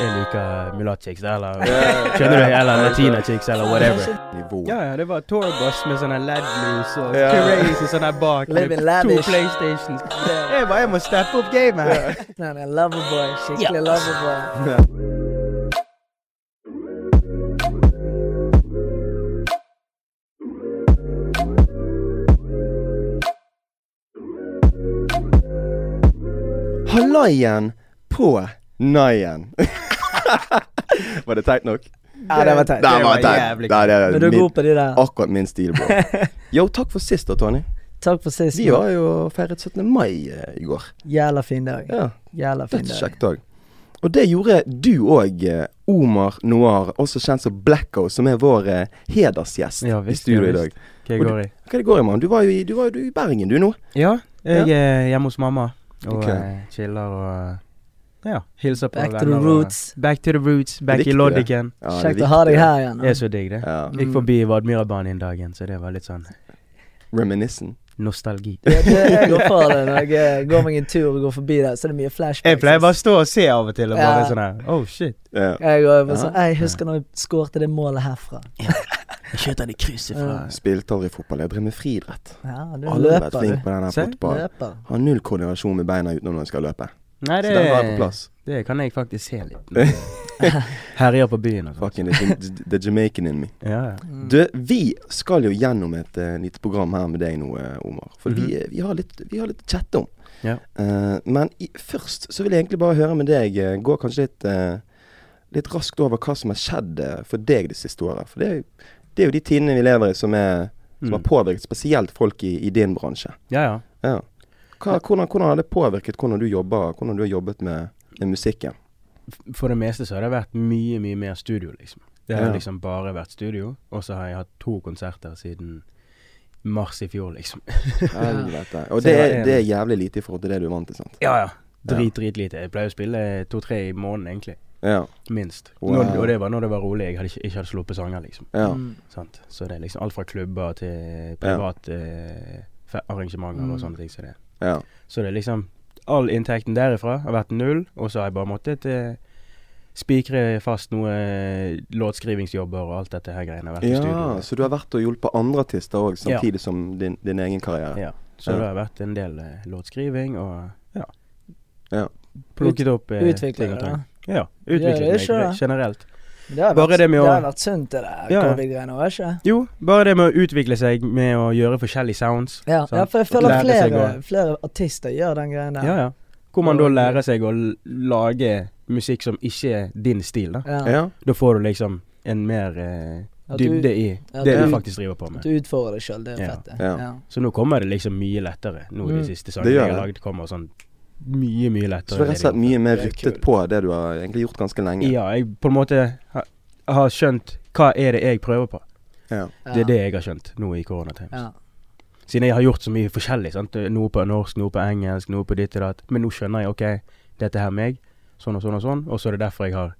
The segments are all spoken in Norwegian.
jeg liker mulatt-chicks, eller Skjønner du? Eller latina-chicks, eller whatever. Nivå. Ja, ja, det var tourbuss med sånne LED-lys og Ja. crazy sånn her bak. med Living To lavish. PlayStations. Jeg bare, jeg må steppe opp gamet her. Han er loverboy. Skikkelig Ja. loverboy. Hallaien på naien. var det teit nok? Ja, det var teit. Det var teit. Men du er god på de der. akkurat min stil, bro. Yo, takk for sist da, Tony. Takk for sist. Vi har jo feiret 17. mai uh, i går. Jævla fin dag. Ja, Jævla fin dag. Dødskjekk dag. Og det gjorde du òg, Omar Noir, også kjent som Blacko, som er vår eh, hedersgjest Ja, i studio ja, i dag. Hva går i? Hva det går i, mann? Du var jo i, du var jo i Bergen, du nå. Ja, jeg er hjemme hos mamma og okay. eh, chiller og ja, Hilse på Back to the roots. Back to the roots. Back i. Loddiken. Ja, er Kjekt å ha deg her igjen. Det er så digg, det. Ja. Gikk forbi Vadmirabanen en dagen, så det var litt sånn Reminiscent. nostalgi. Det, det, jeg går for det når jeg eh, går meg en tur og går forbi der, så er det mye flashbacks. Jeg pleier bare å stå og se av og til og bare Ja. sånn her Oh shit. Ja. Jeg går bare Ja. sånn Jeg husker når jeg skårte det målet herfra. Jeg skjøt den i krysset fra Spilte aldri fotball. Jeg drev med friidrett. Ja, du Alle vært løper, flinke du. på den her fotballen. Har null koordinasjon med beina utenom når jeg skal løpe. Nei, Så det, den var på plass. det kan jeg faktisk se litt. Herjer på byen og. Fucking the, the Jamaican in me. Ja, ja. Mm. Du, vi skal jo gjennom et uh, lite program her med deg nå, eh, Omar. For vi, -hmm. vi har litt Vi har litt å chatte om. Ja. Uh, men i, først så vil jeg egentlig bare høre med deg Uh, Gå kanskje litt uh, Litt raskt over hva som har skjedd eh, for deg det siste året. For det er, det er jo de tidene vi lever i som, er, som har Mm. påvirket spesielt folk i, i din bransje. ja, ja. Hva, hvordan, hvordan har det påvirket hvordan du jobber Hvordan du har jobbet med, med musikken? For det meste så har det vært mye, mye mer studio, liksom. Det har Ja. liksom bare vært studio, og så har jeg hatt to konserter siden mars i fjor, liksom. Helvete. Og det det er, det er jævlig lite i forhold til det du er vant til, sant? Ja, ja. Drit, drit lite. Jeg pleier å spille to-tre i måneden, egentlig. Ja. Minst. Wow. Når, og det var når det var rolig. Jeg hadde ikke, ikke hadde sluppet sanger, liksom. ja. Mm. Sant? Så det er liksom alt fra klubber til private ja. arrangementer Mm. og sånne ting. Så det. Ja. så det er liksom All inntekten derifra har vært null, og så har jeg bare måttet eh, spikre fast noe eh, låtskrivingsjobber og alt dette her greiene. Vært Ja, så du har vært og hjulpet andre artister òg, samtidig som din, din egen karriere? Ja. Så Ja. det har vært en del eh, låtskriving og ja. Ja. Plukket opp eh, Utvikling, ting og da. Ja. Ikke, da? generelt. Det har, vært, det å- det har vært sunt, det der Ja. covid-greiene, òg, ikke? Jo, bare det med å utvikle seg med å gjøre forskjellige sounds. Ja, sant? ja, for jeg føler flere, flere artister gjør den greien der. Ja, ja. Hvor man da lærer seg å lage musikk som ikke er din stil, da. Ja. Ja. Da får du liksom en mer eh, dybde i at det du- faktisk driver på At med. du utfordrer deg sjøl, det er Ja. fett. det. Ja. Ja. Så nå kommer det liksom mye lettere. Nå i Mm. de siste Det sangene jeg har lagd, kommer sånn mye, mye lettere. Så du har rett og slett mye mer er ryttet på det du har egentlig gjort ganske lenge? Ja, jeg på en måte har, har skjønt hva er det jeg prøver på. Ja. Det er det jeg har skjønt nå i koronatimes. Ja. Siden jeg har gjort så mye forskjellig. Sant? Noe på norsk, noe på engelsk, noe på ditt og datt. Men nå skjønner jeg ok, dette her er meg. Sånn og sånn og sånn. Og så er det derfor jeg har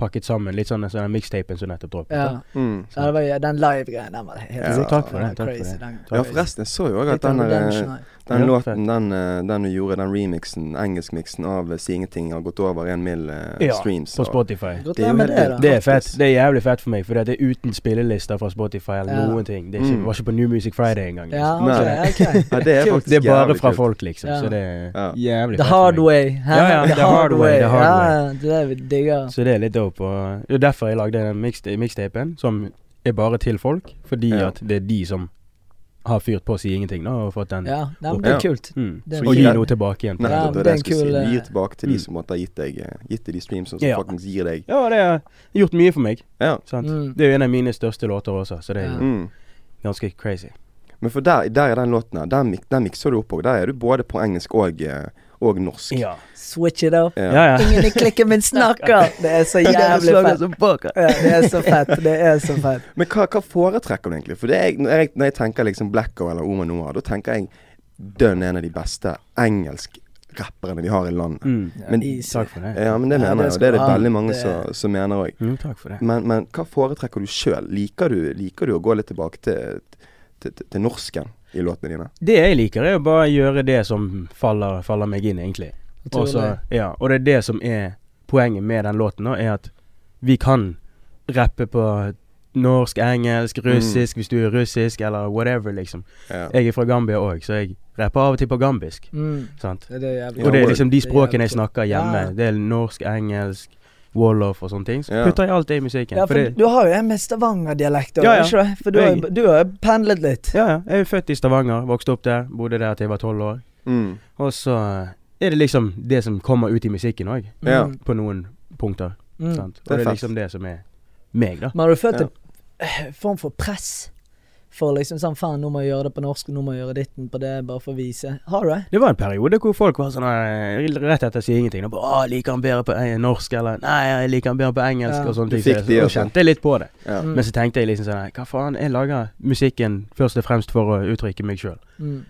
pakket sammen litt sånn sånn den mixtapen som nettopp droppet. Ja. Mm. ja, var den live-greien, den var helt Ja, takk for det, takk for det. den- ja, forresten, jeg så jo òg at den, der. Den Ja, låten, den, eh, den du gjorde, den remixen, engelskmiksen av eh, Si ingenting, har gått over en mill eh, Ja, streams. På Spotify. Det er det, da. Det er fett. Det er jævlig fett for meg, for det er uten spillelister fra Spotify eller Ja. noen ting. Det er ikke, Mm. var ikke på New Music Friday engang. Ja, Liksom. ok, Nei. ok. Ja, det er faktisk Det er bare fra folk, liksom. Ja. Så det er Ja. jævlig The fett hard way. Ja, ja, the hard way. the hard Ja, way. det er vi digger. Så det er litt dope. Og det er derfor jeg lagde den mixtapen, som er bare til folk. Fordi Ja. at det er de som har fyrt på å si ingenting, nå, og fått den. Ja, nei, men det er Ja. kult. Mm. Det er Og gi noe tilbake igjen. Nei, Ja, det er det jeg skulle si. en kul, Vi gir eh, tilbake til de mm. som måtte ha gitt deg eh, Gitt deg de streamsene som Ja. faktisk gir deg Ja, det har gjort mye for meg. Ja. Sant? Mm. Det er jo en av mine største låter også, så det er jo Mm. ganske crazy. Men for der, der er den låten her. Der, mik- der mikser du opp òg. Der er du både på engelsk og, eh, og norsk. Ja. Switch it up. Ja. Ja, ja. Ingen i klikken min snakker! Det er så jævlig fett. Ja, det er så fett. Det er så fett. Men hva, hva foretrekker du egentlig? For det er, når, jeg, når jeg tenker liksom Blacko eller Oma Noah, da tenker jeg dønn en av de beste engelsk-rapperne vi har i landet. Mm. Men-. Takk for det. Ja, men det mener jeg, og det er det veldig mange Det- som, som mener òg. Mm, takk for det. Men, men hva foretrekker du sjøl? Liker, du- liker du å gå litt tilbake til, til, til, til norsken i låtene dine? Det jeg liker, er å bare gjøre det som faller, faller meg inn, egentlig. Og så- ja, og det er det som er poenget med den låten nå, er at vi kan rappe på norsk, engelsk, russisk, hvis du er russisk, eller whatever, liksom. Ja. Jeg er fra Gambia òg, så jeg rapper av og til på gambisk. Mm. Sant? Det er det jævlig Og det er liksom de språkene jeg snakker hjemme. Ja. Det er norsk, engelsk, wolof og sånne ting. Så Ja. putter jeg alt det i musikken. Ja, for fordi... du har jo en med Stavanger-dialekt òg, Ja, ja. ikke? For du har, Jeg- du har pendlet litt. ja, ja. Jeg er jo født i Stavanger, vokste opp der, bodde der til jeg var tolv år. Mm. Og så er det liksom det som kommer ut i musikken òg, Ja. Mm. på noen punkter. Mm. Sant? Det er Og det er liksom det som er meg, da. Men har du følt Ja. en eh, form for press? For liksom sånn faen, nå må jeg gjøre det på norsk, nå må jeg gjøre ditten på det, bare for å vise. Har du det? Det var en periode hvor folk var sånn eh, rett etter å si ingenting. Og bare, Å, 'Liker han bedre på eh, norsk?' eller 'Nei, jeg liker han bedre på engelsk', Ja. og sånne ting. Så jeg- kjente jeg litt på det. Ja. Mm. Men så tenkte jeg liksom sånn Hva faen, jeg lager musikken først og fremst for å uttrykke meg sjøl. Mm.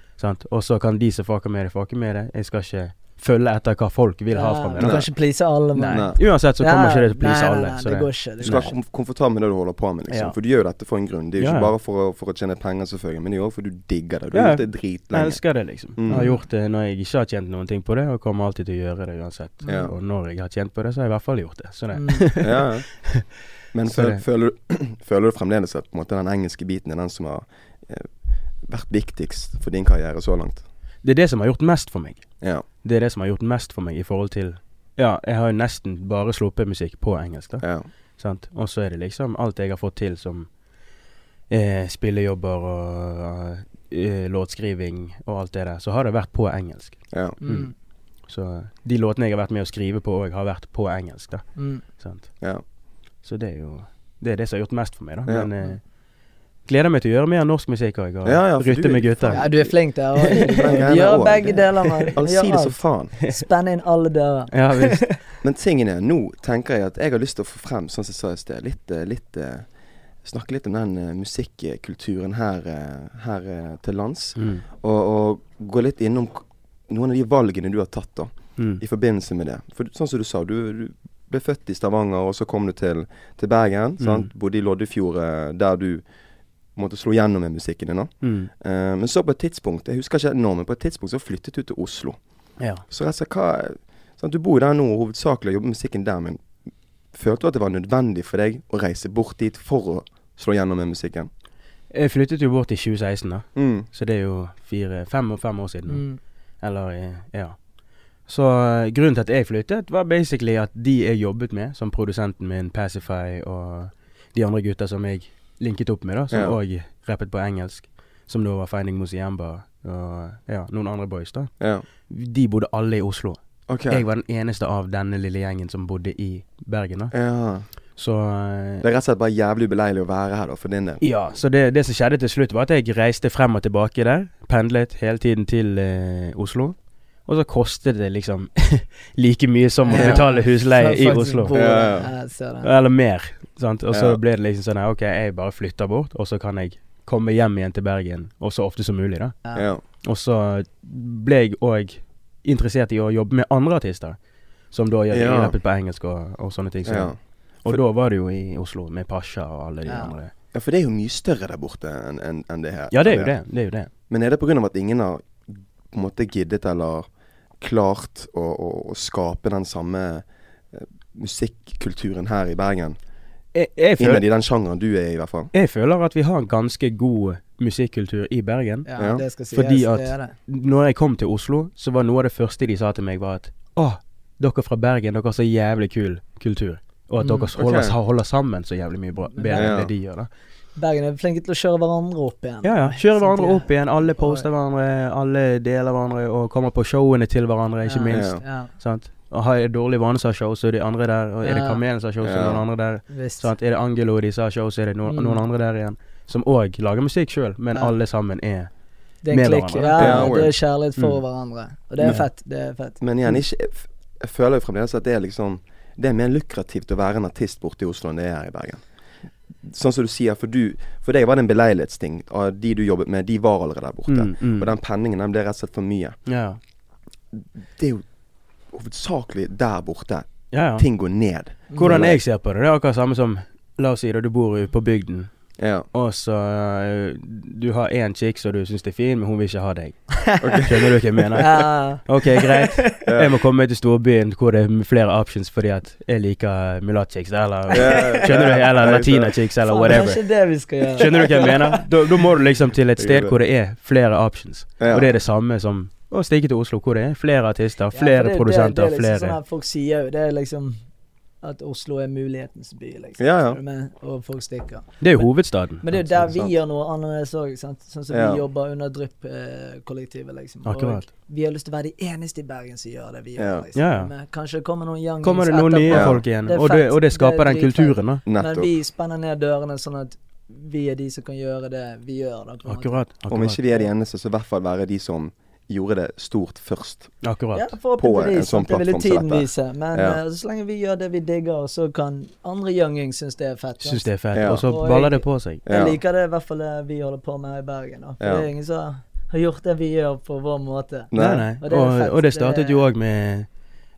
Og så kan de som fucker med det, fucke med det. Jeg skal ikke følge etter hva folk vil ha fra meg. Du kan ikke please alle, Nei. Uansett så kommer ikke det til å please nei, alle. Nei, det det- går ikke. Du skal være komfortabel med det du holder på med, liksom. Ja. For du gjør jo dette for en grunn. Det er jo ikke ja. bare for å, for å tjene penger, selvfølgelig, men det er jo også for du digger det. Du har ja. gjort det Jeg elsker det, liksom. Mm. Jeg har gjort det når jeg ikke har tjent noen ting på det, og kommer alltid til å gjøre det uansett. Ja. Og når jeg har tjent på det, så har jeg i hvert fall gjort det. Så det Mm. Ja, ja. Men Så føl, føler, du, føler du fremdeles at på en måte, den engelske biten er den som har eh, vært viktigst for din karriere så langt? Det er det som har gjort mest for meg. Ja. Det er det som har gjort mest for meg i forhold til Ja, jeg har jo nesten bare sluppet musikk på engelsk, da. ja. Sant? Og så er det liksom alt jeg har fått til som eh, spillejobber og eh, låtskriving og alt det der, så har det vært på engelsk. ja. Mm. Så de låtene jeg har vært med å skrive på òg, har vært på engelsk, da. Mm. Sant? ja. Så det er jo Det er det som har gjort mest for meg, da. Ja. Men eh, gleder meg til å gjøre mer norsk musikk òg, og Ja, ja, rytte med gutter. Ja, du er flink der. gjør begge deler, mann. Allsidig som faen. Spenne inn alle dører. Ja visst. Men tingen er, nå tenker jeg at jeg har lyst til å få frem, sånn som jeg sa i sted, litt, eh, litt eh, Snakke litt om den uh, musikkulturen her, uh, her uh, til lands. Mm. Og, og gå litt innom noen av de valgene du har tatt, da. Mm. I forbindelse med det. For sånn som du sa, du, du ble født i Stavanger, og så kom du til, til Bergen. Mm. Sant? Bodde i Loddefjord, eh, der du måtte slå gjennom med musikken din. Mm. Uh, men så på et tidspunkt, jeg husker ikke nå, men på et tidspunkt så flyttet du til Oslo. Ja. Så rett og slett, hva sånn, Du bor der nå hovedsakelig og jobber med musikken der, men følte du at det var nødvendig for deg å reise bort dit for å slå gjennom med musikken? Jeg flyttet jo bort i 2016, da. Mm. Så det er jo fire, fem, og fem år siden. Mm. Eller eh, ja. Så eh, grunnen til at jeg flyttet, var basically at de jeg jobbet med, som produsenten min, Pacify, og de andre gutta som jeg linket opp med, da, som Ja. rappet på engelsk, som da var Finding Mosiemba og ja, noen andre boys, da. Ja. De bodde alle i Oslo. Okay. Jeg var den eneste av denne lille gjengen som bodde i Bergen, da. Ja. Så eh, Det er rett og slett bare jævlig ubeleilig å være her, da, for din del. Ja, så det, det som skjedde til slutt, var at jeg reiste frem og tilbake der. Pendlet hele tiden til eh, Oslo. Og så kostet det liksom like mye som å betale husleie i Oslo. Ja, ja. Eller mer. Sant? Og så Ja. ble det liksom sånn OK, jeg bare flytter bort, og så kan jeg komme hjem igjen til Bergen, og så ofte som mulig, da. Ja. Og så ble jeg òg interessert i å jobbe med andre artister. Som da gjør Ja. rappet på engelsk og, og sånne ting. Så. Ja. Og da var det jo i Oslo, med Pasha og alle de Ja. andre. ja, for det er jo mye større der borte enn en, en det her. Ja, det er jo det. Det er jo det. Men er det pga. at ingen har på en måte giddet eller klart å, å, å skape den samme eh, musikkulturen her i Bergen? Jeg, jeg, føler, Innad i den sjangeren du er i, i hvert fall. jeg føler at vi har en ganske god musikkultur i Bergen. Ja, Ja. det skal sies. Fordi at- det er det. Når jeg kom til Oslo, så var noe av det første de sa til meg, var at Å, dere fra Bergen, dere har så jævlig kul kultur. Og at Mm. dere holder, okay. holder sammen så jævlig mye bra, bedre Ja. enn det de gjør, da. Bergen er flinke til å kjøre hverandre opp igjen. Ja ja. Kjøre hverandre Sånn, opp igjen. Alle poster hverandre, alle deler hverandre og kommer på showene til hverandre, ikke Ja. minst. Ja, Sant? Har jeg dårlig vane som har show, så er det andre der. Og er det Kamelen som har show, så er det noen andre der. Sånn Er det Angelo de som har show, så er det noen, Mm. noen andre der igjen. Som òg lager musikk sjøl, men alle sammen er Det er en med klikk. hverandre. Ja, det er kjærlighet for Mm. hverandre. Og det er fett. Det er fett. Men igjen, ikke, jeg jeg føler jo fremdeles at det er liksom Det er mer lukrativt å være en artist borte i Oslo enn det er her i Bergen. Sånn som du sier, for du For deg var det en beleilighetsting. Og de du jobbet med, de var allerede der borte. Mm, mm. Og den penningen den ble rett og slett for mye. Ja, Det er jo hovedsakelig der borte ja. ja. ting går ned. Hvordan jeg ser på det, det er akkurat samme som La oss si da du bor på bygden. Ja. Og så øh, Du har én chick som du syns er fin, men hun vil ikke ha deg. Skjønner du hva jeg mener? Ja, Ok, greit. Jeg må komme meg til storbyen hvor det er flere options fordi at jeg liker mulatt-chicks, eller Ja. Skjønner du? Eller latina-chicks, eller whatever. det er whatever. ikke det vi skal gjøre. Skjønner du hva jeg mener? Da, da må du liksom til et sted hvor det er flere options. Ja. Og det er det samme som å stikke til Oslo, hvor det er flere artister, Ja, flere det- det- produsenter, det er liksom flere Sånn folk sier jo det er liksom at Oslo er mulighetens by, liksom. Ja, ja. Med? Og folk stikker. Det er jo hovedstaden. Men det er jo der vi gjør noe annerledes òg, sant. Sånn som Ja. vi jobber under Drypp-kollektivet, liksom. Akkurat. Og vi har lyst til å være de eneste i Bergen som gjør det vi gjør, Ja. liksom. Ja, ja. Men kanskje det kommer noen young Kommer det noen nye etterpå. Ja. folk igjen, Det og det, og det skaper Det er den kulturen, da. Nettopp. Men vi spenner ned dørene sånn at vi er de som kan gjøre det vi gjør. Da, akkurat. Akkurat. Om ikke vi er de eneste, så i hvert fall være de som gjorde det stort først. Akkurat. Ja, På en forhåpentligvis. sånn det ville plattform som tiden dette. vise. Men Ja. uh, så lenge vi gjør det vi digger, så kan andre youngings synes det er fett. Ja. Synes det er fett. Ja. Og så baller det på seg. Jeg liker det i hvert fall det vi holder på med her i Bergen. Da. For Ja. det er ingen som har gjort det vi gjør på vår måte. Nei, nei. Og det Og, og det startet jo òg med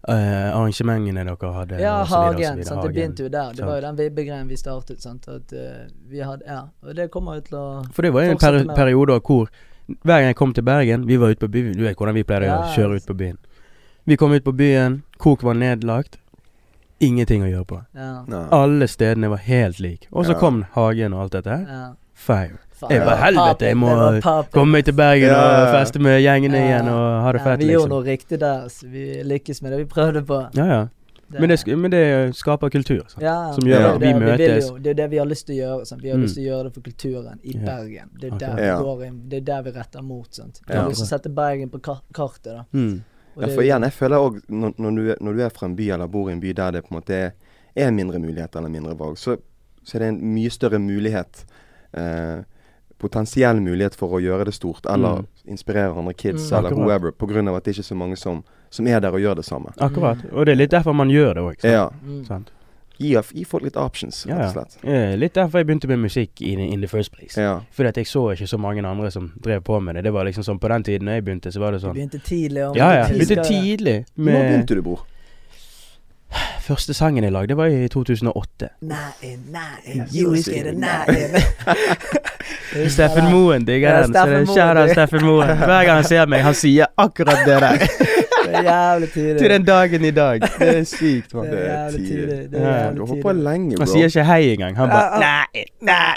Uh, arrangementene dere hadde. Ja, og så videre, og så Hagen. videre. Sant? Det begynte jo der. Det Sant. var jo den vibbegreien vi startet. Sant? At uh, vi hadde Ja. Og det kommer jo til å For det var jo en per periode hvor hver gang jeg kom til Bergen Vi var ute på byen. Du vet hvordan vi pleier å Ja. kjøre ut på byen. Vi kom ut på byen, Kok var nedlagt. Ingenting å gjøre på. Ja. Alle stedene var helt like. Og så Ja. kom Hagen og alt dette her. ja. Fire. Jeg bare, var helvete, jeg må. Komme meg til Bergen Ja, og feste med gjengene Ja. igjen og ha det Ja, fett, vi gjorde liksom. noe riktig der. Så vi lykkes med det vi prøvde på. Ja, ja. Men det, sk- men det skaper kultur. Sant? Ja, som gjør det at vi det Vi. Jo, det er det vi har lyst til å gjøre. Sant? Vi har Mm. lyst til å gjøre det for kulturen i. Bergen. Det er der vi Ja. går inn. Det er der vi retter mot. Sant? Vi Ja. har lyst til å sette Bergen på kartet. da. Mm. Ja, for igjen, jeg føler òg når, når, du er- når du er fra en by eller bor i en by der det på en måte er, er mindre muligheter eller mindre valg, så, så er det en mye større mulighet eh, Potensiell mulighet for å gjøre det stort, eller Mm. inspirere andre kids, Mm. eller whoever, av at det ikke er så mange som, som er der og gjør det samme. Akkurat. Og det er litt derfor man gjør det òg. Ja. Mm. Sant? Gi, gi folk litt options, rett og slett. Eh, Litt derfor jeg begynte med musikk in, in the first place. Ja. Fordi at jeg så ikke så mange andre som drev på med det. Det var liksom sånn På den tiden jeg begynte, så var det sånn. Du begynte tidlig. og Ja ja. Begynte tidlig Når begynte du, bror? Første sangen jeg lagde, var i 2008. Nei, nei, you yes, is nei. Steffen Moen digger den. Shout out er det- Steffen Moen. Hver gang han ser meg, han sier akkurat det der. Det er jævlig tidlig. Til den dagen i dag. Det er sykt, mann. Det er jævlig tidlig. Det er Ja, Du jævlig har holdt på lenge, bro. Han sier ikke hei engang. Han bare Nei, nei.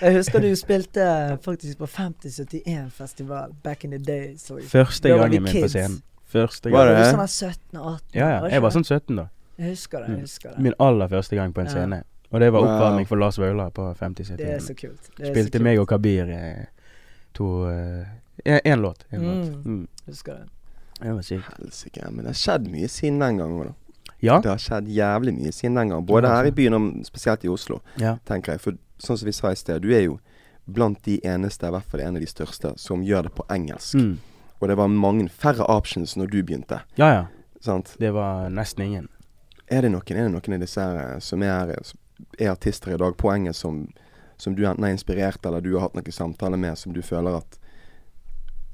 Jeg husker du spilte faktisk på 5071-festival back in the day. så- Første gangen min på scenen. Første gang. Var det? var sånn 17-18? Ja, ja. Jeg var sånn 17 da. Jeg husker det. Mm. jeg husker det. Min aller første gang på en scene. Og det var oppvarming for Lars Vaular på 50 Det er så kult. Det er så Spilte kult. meg og Kabir eh, to Én låt. En låt. Mm. Mm. Husker det. Det var sykt. Helsike. Men det har skjedd mye siden den gangen. Da. Ja. Det har skjedd jævlig mye siden den gang. Både her i byen og spesielt i Oslo, ja. tenker jeg. For sånn som vi sa i sted, du er jo blant de eneste, i hvert fall en av de største, som gjør det på engelsk. Mm. Og det var mange færre options når du begynte. Ja ja. Sant? Det var nesten ingen. Er det noen, er det noen av disse her eh, som er, er artister i dag på engelsk som, som du enten er inspirert eller du har hatt noen samtaler med, som du føler at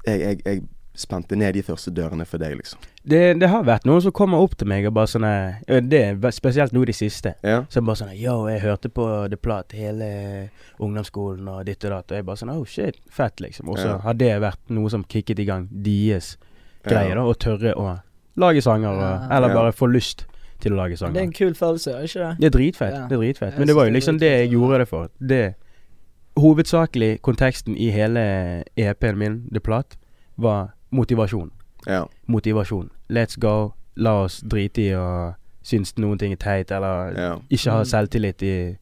jeg, jeg, jeg spente ned de første dørene for deg, liksom? Det, det har vært noen som kommer opp til meg og bare sånn Det er spesielt nå de siste. Ja? Så bare sånn Yo, jeg hørte på The Plat hele ungdomsskolen og ditt og datt. Og jeg bare sånn Oh shit, fett, liksom. Og så Ja. har det vært noe som kicket i gang deres greier, Ja. da. Å tørre å lage sanger, og, Ja. eller Ja. bare få lyst til å lage Det er en kul følelse, er ikke det? Det er dritfett. Ja. Det er dritfett. Men det var jo liksom det jeg gjorde det for. Det Hovedsakelig konteksten i hele EP-en min, The Plat, var motivasjon. ja. Motivasjon. Let's go. La oss drite i å synes noen ting er teit, eller ja. ikke ha Mm. selvtillit i,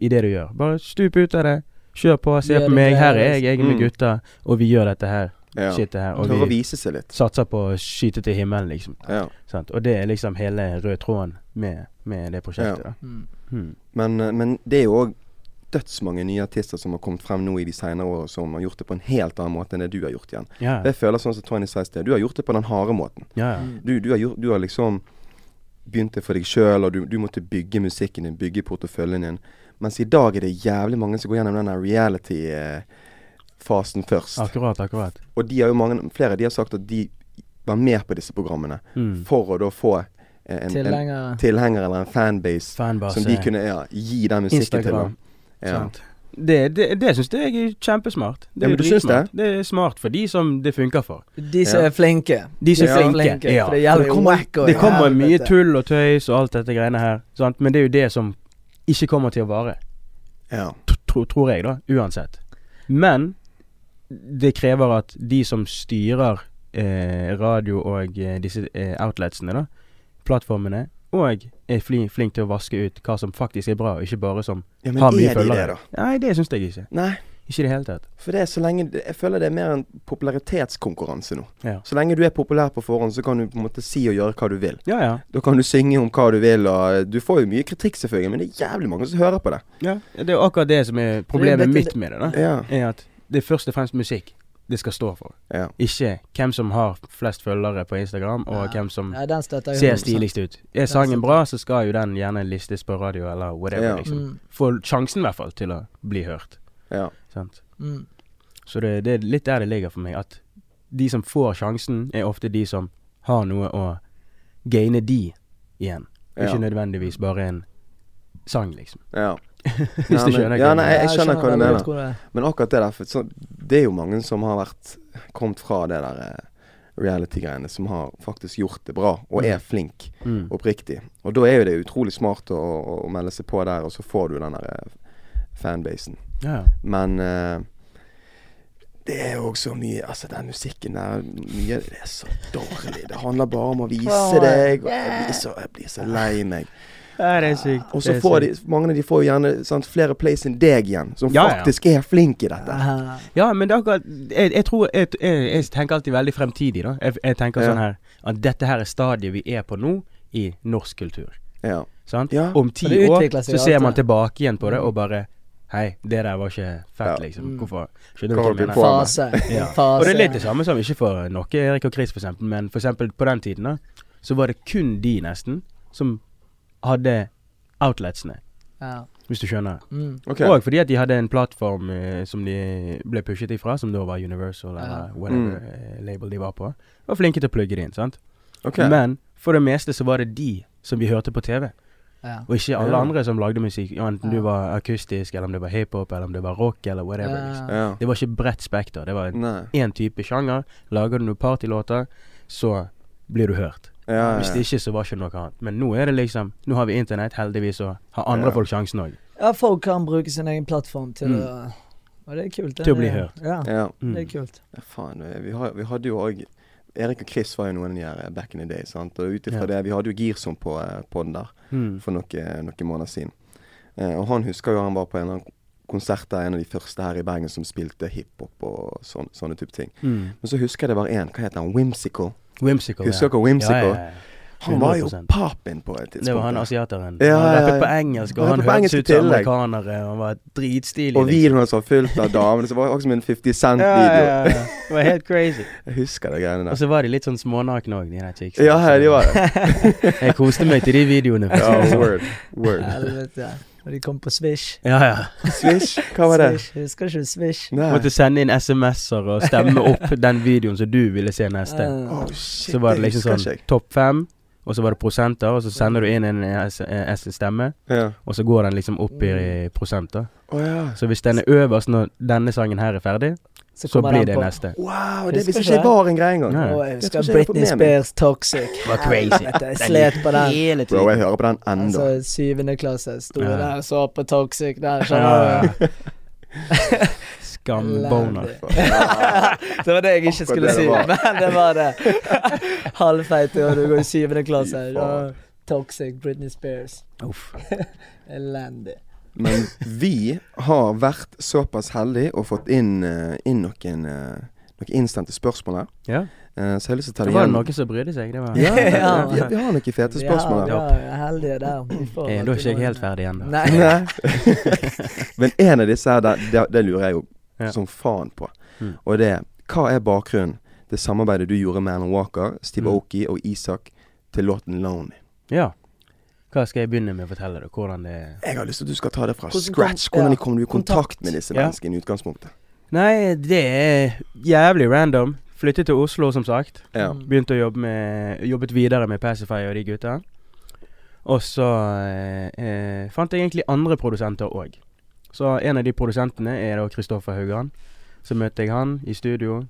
i det du gjør. Bare stup ut av det. Kjør på, se på meg. Her er jeg, jeg er med Mm. gutta, og vi gjør dette her. ja. Shitet her. Og vi satser på å skyte til himmelen, liksom. Ja. Og det er liksom hele rød tråden med, med det prosjektet. da. Mm. Hmm. Men, eh, men det er jo òg dødsmange nye artister som har kommet frem nå i de senere årene som har gjort det på en helt annen måte enn det du har gjort igjen. Yeah. Jeg føler sånn som Tony sa i sted, du har gjort det på den harde måten. ja. ja. Mm. Du, du, har, gjort, du har liksom begynt det for deg sjøl, og du, du måtte bygge musikken din, bygge porteføljen din. Mens i dag er det jævlig mange som går gjennom den reality-fasen først. Akkurat, akkurat. Og de har jo mange, flere de har sagt at de var med på disse programmene Mm. for å da få en, tilhenger. en tilhenger eller en fanbase Fanbase. som de kunne ja, gi den musikken til. Instagram. Ja. Sant? Det, det, det syns jeg er kjempesmart. Det er ja, dritsmart. Det er smart for de som det funker for. De som Ja. er flinke. De som er flinke, ja. For det gjelder Det jo wack og Det kommer mye tull og tøys og alt dette greiene her, sant? men det er jo det som ikke kommer til å vare. Ja. Tro, tror jeg, da. Uansett. Men det krever at de som styrer eh, radio og eh, disse eh, outletsene, da, plattformene, og er flink til å vaske ut hva som faktisk er bra, og ikke bare som ja, men har mye er de det, da? Nei, det syns jeg ikke. Nei, Ikke i det hele tatt. for det er så lenge Jeg føler det er mer en popularitetskonkurranse nå. Ja. Så lenge du er populær på forhånd, så kan du på en måte si og gjøre hva du vil. Ja, ja. Da kan du synge om hva du vil, og du får jo mye kritikk, selvfølgelig, men det er jævlig mange som hører på det. ja. Det er akkurat det som er problemet Det det, mitt med det, da. Ja. Er at det er først og fremst musikk det skal stå for. Ja. Ikke hvem som har flest følgere på Instagram, og Ja. hvem som Ja, ser stiligst ut. Er sangen bra, så skal jo den gjerne listes på radio eller whatever, Ja. liksom. Mm, Få sjansen i hvert fall til å bli hørt. ja. Sant? mm. Så det, det er litt der det ligger for meg. At de som får sjansen, er ofte de som har noe å gaine de igjen. Ja. Ikke nødvendigvis bare en sang, liksom. ja. Hvis Ja, du skjønner ja, hva nei, jeg skjønner hva du mener. det er. Men akkurat det der for så, Det er jo mange som har vært kommet fra det der eh, reality-greiene, som har faktisk gjort det bra, og Mm. er flink, Mm. oppriktig. Og da er jo det utrolig smart å, å, å melde seg på der, og så får du den der eh, fanbasen. Ja. Men eh, det er jo også mye Altså, den musikken der Mye Det er så dårlig. Det handler bare om å vise deg, og jeg blir så, jeg blir så lei meg. Ja, det er sykt. Og så får de. Mange av de får jo gjerne sant, flere plays enn deg igjen, som Ja, ja. faktisk er flink i dette. Ja, men det er akkurat Jeg, jeg tror jeg, jeg, jeg tenker alltid veldig fremtidig, da. Jeg, jeg tenker Ja. sånn her At dette her er stadiet vi er på nå i norsk kultur. Ja. Sant? Ja. Om ti år så ser man tilbake igjen på det Mm. og bare Hei, det der var ikke fett, Ja. liksom. Mm. Hvorfor Skjønner du Hva jeg mener? Fase. Ja. Fase. Og det er litt det samme som ikke for noe Erik og Chris, for eksempel, men for eksempel på den tiden, da, så var det kun de, nesten, som hadde outletsene, Ja. hvis du skjønner. Mm. Okay. Og fordi at de hadde en plattform eh, som de ble pushet ifra, som da var Universal eller Ja. whatever Mm. eh, label de var på. Var flinke til å plugge det inn, sant. Okay. Men for det meste så var det de som vi hørte på TV, Ja. og ikke alle Ja. andre som lagde musikk. Enten Ja. du var akustisk, eller om det var hiphop, eller om det var rock, eller whatever. Ja. Liksom. Ja. Det var ikke bredt spekter. Det var én type sjanger. Lager du noen partylåter, så blir du hørt. Ja, ja, Hvis det ikke, så var det ikke noe annet. Men nå er det liksom Nå har vi internett, heldigvis, og har andre Ja. folk sjansen òg. ja, folk kan bruke sin egen plattform til Mm. å Og det er kult. det Til å bli hørt. Ja, ja. Mm. det er kult. Ja, faen. Vi, har, vi hadde jo òg Erik og Chris var jo noen av de her eh, back in the day. Sant? Og ut ifra Ja. det Vi hadde jo Girson på, eh, på den der Mm. for noen, noen måneder siden. Eh, og han husker jo han var på en eller annen konsert der, en av de første her i Bergen som spilte hiphop og sån, sånne type ting. Mm. Men så husker jeg det var en, hva heter han, Whimsical. Whimsical. Husker dere Whimsical? Ja, ja, ja. Han var jo 100%. papen på et tidspunkt. Det var han asiateren. Ja, han ja, rappet på engelsk, og Han han hørtes ut som amerikanere, og han var dritstilig. Og liksom. videoen hans var fullt av damene. Så det var akkurat som en 50 Cent-video. ja, ja. Det var helt crazy. Jeg husker de greiene Og så var de litt sånn smånakne òg, de der chicksene. Ja, de var det. Jeg koste meg til de videoene. det Ja, sånn. word. Word. Og de kom på Swish. Ja, ja. Swish, hva var det? Swish. Husker ikke du Swish? Nei. Måtte sende inn SMS-er og stemme opp den videoen som du ville se neste. Eh, Oh, shit, Så var det liksom sånn topp fem, og så var det prosenter, og så sender du inn en eh, S-stemme, Ja. og så går den liksom opp Mm. i prosenter. Oh, ja. Så hvis den er øverst når denne sangen her er ferdig, så så blir det på. neste. Wow, det visste ikke jeg var en greie engang. Jeg husker har Britney. Spears Toxic. Det var crazy. Jeg slet på den. Hele tiden. Bro, jeg hører på den enda. Altså, syvende klasse. Sto Ja. der og så på Toxic der, skjønner du. Skamboner. Det var det jeg ikke skulle si, men det var det. Halvfeit og du går i syvende klasse. Toxic Britney Spears. Uff. Elendig. Men vi har vært såpass heldige og fått inn, eh, inn noen, eh, noen innsendte spørsmål her. Ja. Eh, så jeg har lyst til å ta Det det var igjen. noen som brydde seg. Det var Ja, Ja. vi, vi har noen fete spørsmål Ja, her. vi er heldige der. Vi får Eh, Da er ikke jeg helt ferdig ennå. Nei. Nei. Men en av disse her, det, det, lurer jeg jo Ja. som faen på. Mm. Og det er Hva er bakgrunnen til samarbeidet du gjorde med Alan Walker, Steve Mm. Aoki og Isak til låten 'Lonely'? Ja. Hva skal jeg begynne med å fortelle deg? Hvordan det Jeg har lyst til at du skal ta det fra Hvordan kom- scratch. Hvordan ja, kom du i kontakt kontakt. med disse Ja. menneskene i utgangspunktet? Nei, det er jævlig random. Flyttet til Oslo, som sagt. Ja. Mm. Begynte å jobbe med Jobbet videre med Pacifier og de gutta. Og så eh, eh, fant jeg egentlig andre produsenter òg. Så en av de produsentene er da Kristoffer Haugan. Så møtte jeg han i studio.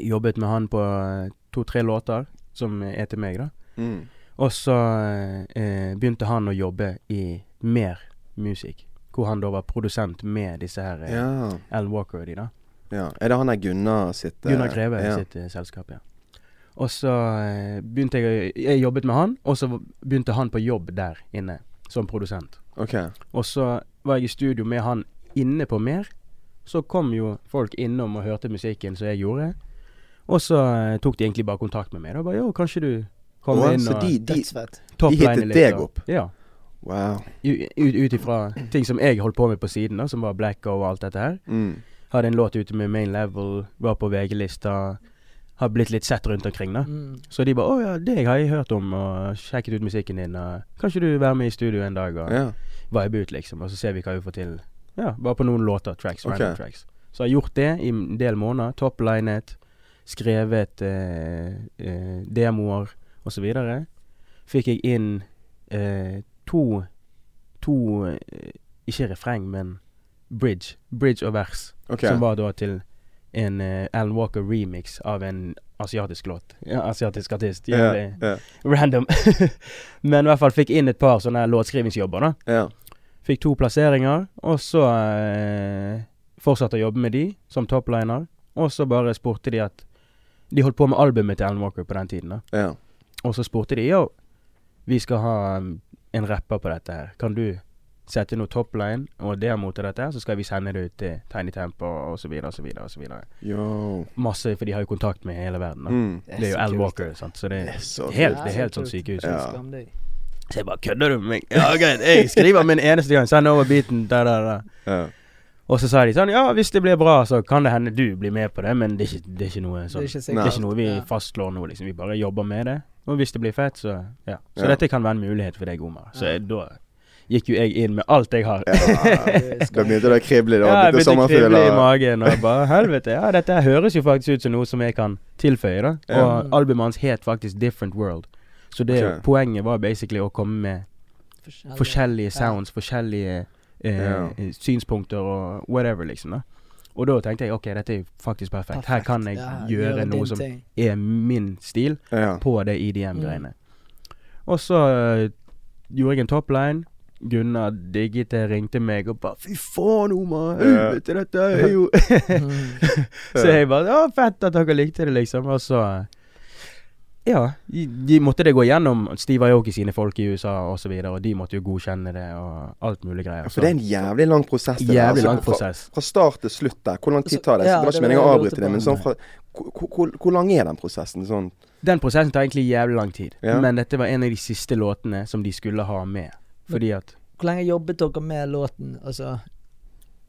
Jobbet med han på eh, to-tre låter som er til meg, da. Mm. Og så eh, begynte han å jobbe i mer musikk. Hvor han da var produsent med disse her eh, Ja. Alan Walker og de, da. ja. Er det han der Gunnar sitt eh, Gunnar Greve ja. sitt eh, selskap, ja. Og så eh, begynte jeg Jeg jobbet med han, og så begynte han på jobb der inne som produsent. OK. Og så var jeg i studio med han inne på mer. Så kom jo folk innom og hørte musikken som jeg gjorde. Og så eh, tok de egentlig bare kontakt med meg. Da bare Jo, kanskje du kommer Å, inn så og de, de toppline hittet litt, deg og- opp? Ja. Wow. Ut ifra ting som jeg holdt på med på siden, da, som var Black og alt dette her. Mm. Hadde en låt ute med Main Level, var på VG-lista. Har blitt litt sett rundt omkring, da. Mm. Så de bare 'Å ja, deg har jeg hørt om, og sjekket ut musikken din', og 'Kan ikke du være med i studio en dag?' og Ja. vibe ut, liksom. Og så ser vi hva vi får til. Ja, bare på noen låter. Tracks. Okay. Random tracks. Så jeg har gjort det i en del måneder. Toplinet. Skrevet eh, eh, demoer osv. Fikk jeg inn eh, to To eh, Ikke refreng, men bridge. Bridge og vers. Okay. Som var da til en eh, Alan Walker remix av en asiatisk låt. Ja, asiatisk artist. Ja, yeah, yeah. random. Men i hvert fall fikk inn et par sånne låtskrivingsjobber, da. ja. Fikk to plasseringer, og så eh, fortsatte å jobbe med de som topliner. Og så bare spurte de at De holdt på med albumet til Alan Walker på den tiden, da. Og så spurte de jo, vi skal ha um, en rapper på dette her. Kan du sette noe topline og demo til dette her, så skal vi sende det ut til Tiny Tempo så videre. Yo. Masse, for de har jo kontakt med hele verden, da. Mm. Det er jo Al. Walker, sant. Så det Det er er så helt, det er helt sånn sykehus. Ja. Så jeg bare kødder du med meg? Ja, greit. Jeg skriver min eneste gang. Send over beaten. Da, da, da. Ja. Og så sa de sånn Ja, hvis det blir bra, så kan det hende du blir med på det, men det er ikke, det er ikke noe Det er ikke, Det er ikke noe vi Ja. fastslår nå, liksom. Vi bare jobber med det. Og hvis det blir fett, så ja. Så Ja. dette kan være en mulighet for deg, Omar. Så Ja. jeg, da gikk jo jeg inn med alt jeg har. Ja, da begynte det å krible. Da Ja, jeg begynte begynte å krible i magen og bare Helvete, ja, dette her høres jo faktisk ut som noe som jeg kan tilføye, da. Ja. Og albumet hans het faktisk Different World. Så det okay. poenget var basically å komme med forskjellige sounds, forskjellige Ja. eh, synspunkter og whatever, liksom. da Og da tenkte jeg ok, dette er faktisk perfekt. Her kan jeg Ja, gjøre gjøre noe som ting. er min stil Ja. på det IDM-greiene. Og så uh, gjorde jeg en topline. Gunnar digget det, ringte meg og bare 'Fy faen, Omar! Helvete, dette er jo Mm. Så jeg bare 'Å, fett at dere likte det', liksom. Og så Ja. De, de måtte det gå gjennom Steve Ayoki sine folk i USA og så videre, og de måtte jo godkjenne det og alt mulig greier. Ja, For det er en jævlig lang prosess. det jævlig Altså, lang prosess. Fra start til slutt der. Hvor lang tid tar det? ja, det var ikke meningen å avbryte det, men sånn fra hvor, hvor, hvor, hvor lang er den prosessen? Sånn Den prosessen tar egentlig jævlig lang tid, Ja. men dette var en av de siste låtene som de skulle ha med. Fordi at Hvor lenge jobbet dere med låten? Altså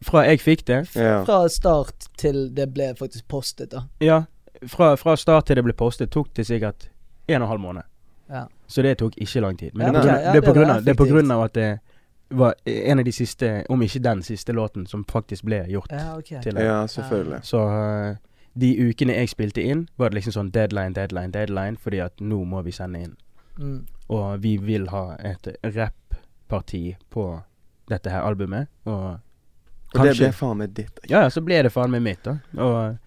fra jeg fikk det Ja. fra start til det ble faktisk postet, da. Ja, fra, fra start til det ble postet, tok det sikkert en og en halv måned. Ja. Så det tok ikke lang tid. Men Ja, det, er på grunn, ja, det, det av, det er på grunn av at det var en av de siste, om ikke den siste låten, som faktisk ble gjort Ja, okay. til det. ja, selvfølgelig. Så uh, de ukene jeg spilte inn, var det liksom sånn deadline, deadline, deadline, fordi at nå må vi sende inn. Mm. Og vi vil ha et rapparti på dette her albumet. Og Og det ble faen meg ditt. Ja, ja, så ble det faen meg mitt, da. Og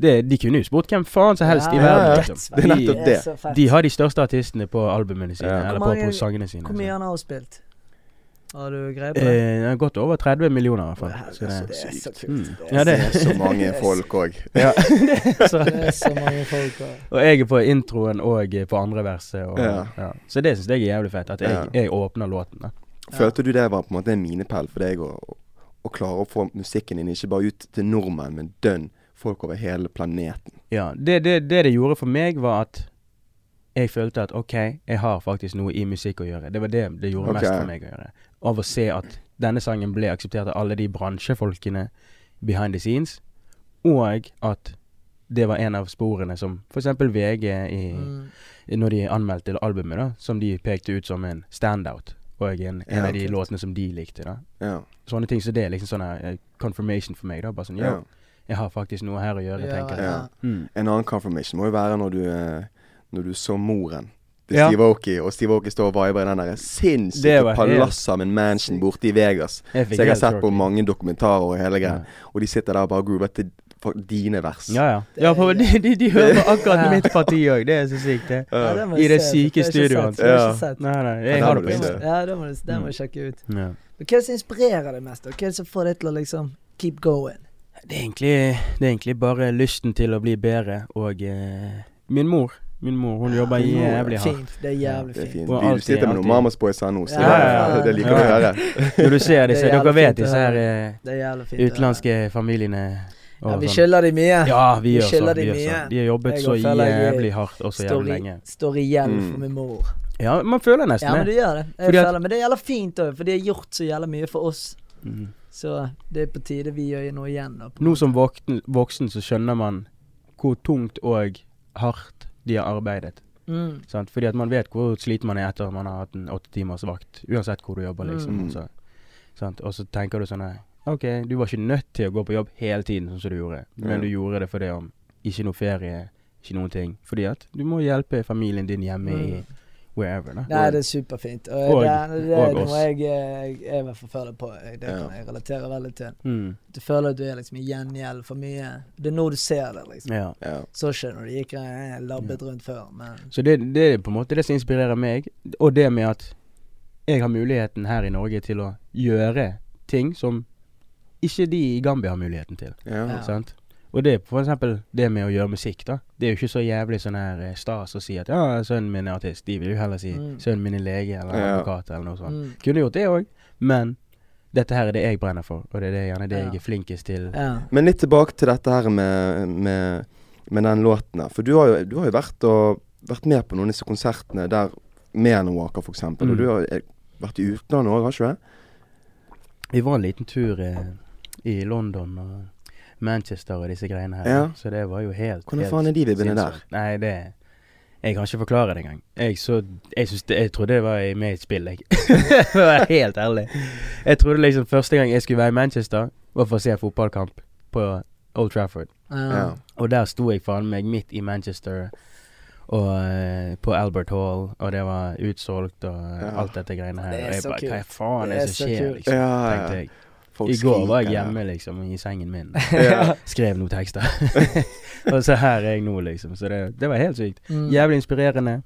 det, de kunne jo spurt hvem faen som helst i verden. ja, liksom. Det er nettopp det. de har de største artistene på albumene sine, Ja. eller på, på sangene sine. Hvor mye han har spilt? Har du greie på Eh, det? har gått over 30 millioner, i hvert fall. Å, Så det, er så kult. Mm. Det Ja, det- Det er så mange folk òg. ja. Det er så mange folk og og jeg er på introen og på andre verset. Og, Ja. ja. Så det syns jeg er jævlig fett. At jeg, jeg åpner låten. da Følte du det var på en måte en minepæl for deg å, å klare å få musikken din ikke bare ut til nordmenn, men dønn folk over hele planeten? Ja, det, det, det det gjorde for meg, var at jeg følte at OK, jeg har faktisk noe i musikk å gjøre. Det var det det gjorde okay. mest for meg å gjøre. Av å se at denne sangen ble akseptert av alle de bransjefolkene behind the scenes, og at det var en av sporene som f.eks. VG i, mm. Når de anmeldte albumet, da, som de pekte ut som en standout, og en, en Ja, av de låtene som de likte. da Ja. Sånne ting så det er liksom sånn confirmation for meg. da Bare sånn ja. Jeg har faktisk noe her å gjøre, Ja, tenker jeg. ja. Mm. En annen confirmation må jo være når du, eh, når du så moren til Ja. Steve Oki, og Steve Oki står og viber i den der sinnssyke palasset med en mansion borte i Vegas. Jeg Så jeg har sett på mange dokumentarer og hele greia. Ja. Og de sitter der og bare groover til dine vers. Ja, ja. ja for de, de, de hører på akkurat Ja. mitt parti òg. Det er så sykt, det. Ja, det I det se, syke studioet Ja. Nei, nei, jeg ja, har det på Instagram. Insta. Ja, det må, det må Mm. sjekke ut. Ja. Hva er det som inspirerer deg mest? Hva er det som får deg til å liksom keep going? Det er egentlig, det er egentlig bare lysten til å bli bedre, og eh, min mor. Min mor, hun jobber ja. jævlig hardt. Fint. Det er jævlig Det er fint. fint. Og Du alltid- sitter med noen Mamas Boys her nå, så Ja, ja, ja. det liker vi å høre. Når du ser disse, er dere vet disse her eh, Det utenlandske familiene Ja, vi sånn. skylder de mye. Ja, vi Vi gjør skylder sånn. de gjør mye. sånn. De har jobbet så jævlig hardt og så jævlig lenge. står igjen Mm. for min mor. Ja, man føler nesten Ja, men du gjør det. Jeg føler, men det er jævla fint òg, for de har gjort så jævla mye for oss. Mm. Så det er på tide vi gjør noe igjen. Da, Nå som voksen, voksen så skjønner man hvor tungt og hardt de har arbeidet. mm. Sant? Fordi at man vet hvor sliten man er etter man har hatt en åtte timers vakt. Uansett hvor du jobber, liksom. Mm. Så, sant? Og så tenker du sånn nei, OK, du var ikke nødt til å gå på jobb hele tiden sånn som du gjorde, men mm. du gjorde det fordi om ikke noe ferie, ikke noen ting. Fordi at du må hjelpe familien din hjemme i Mm. Wherever, da. Nei, det er superfint. Og, Og- det, det, og det oss. må jeg, jeg, jeg i hvert fall føle på. Jeg, det Ja. kan jeg relatere veldig til. Mm. Du føler at du er liksom i gjengjeld for mye. Det er nå du ser det, liksom. Ja. Ja. Så skjønner du gikk eh, labbet rundt før, men Så det, det er på en måte det som inspirerer meg, og det med at jeg har muligheten her i Norge til å gjøre ting som ikke de i Gambia har muligheten til. Ja. Ja. Sant? Og det er for eksempel det med å gjøre musikk, da. Det er jo ikke så jævlig sånn her eh, stas å si at ja, sønnen min er artist. De vil jo heller si Mm. sønnen min er lege eller Ja. advokat eller noe sånt. mm. Kunne gjort det òg, men dette her er det jeg brenner for, og det er det, gjerne det Ja. jeg er flinkest til. Ja. Men litt tilbake til dette her med, med, med den låten her. For du har jo, du har jo vært, og, vært med på noen av disse konsertene der med Walker for eksempel. Mm. Og du har eh, vært i utlandet òg, har ikke du det? Vi var en liten tur eh, i London og Manchester og disse greiene her. Ja. Så det var jo helt Hvordan helt faen er de vibbene der? Nei, det Jeg kan ikke forklare det engang. Jeg, så, jeg, det, jeg trodde det var i- med i et spill, jeg. For å være helt ærlig. Jeg trodde liksom første gang jeg skulle være i Manchester, var for å se en fotballkamp på Old Trafford. Ja. Ja. Og der sto jeg faen meg midt i Manchester og uh, på Albert Hall, og det var utsolgt og Ja. alt dette greiene her. Det er og jeg så bare. Hva faen er er det som skjer, liksom? Ja, ja. Tenkte jeg. Folk I går var jeg hjemme liksom i sengen min. Ja. Skrev noen tekster. og så her er jeg nå, liksom. Så det, det var helt sykt. Mm. Jævlig inspirerende.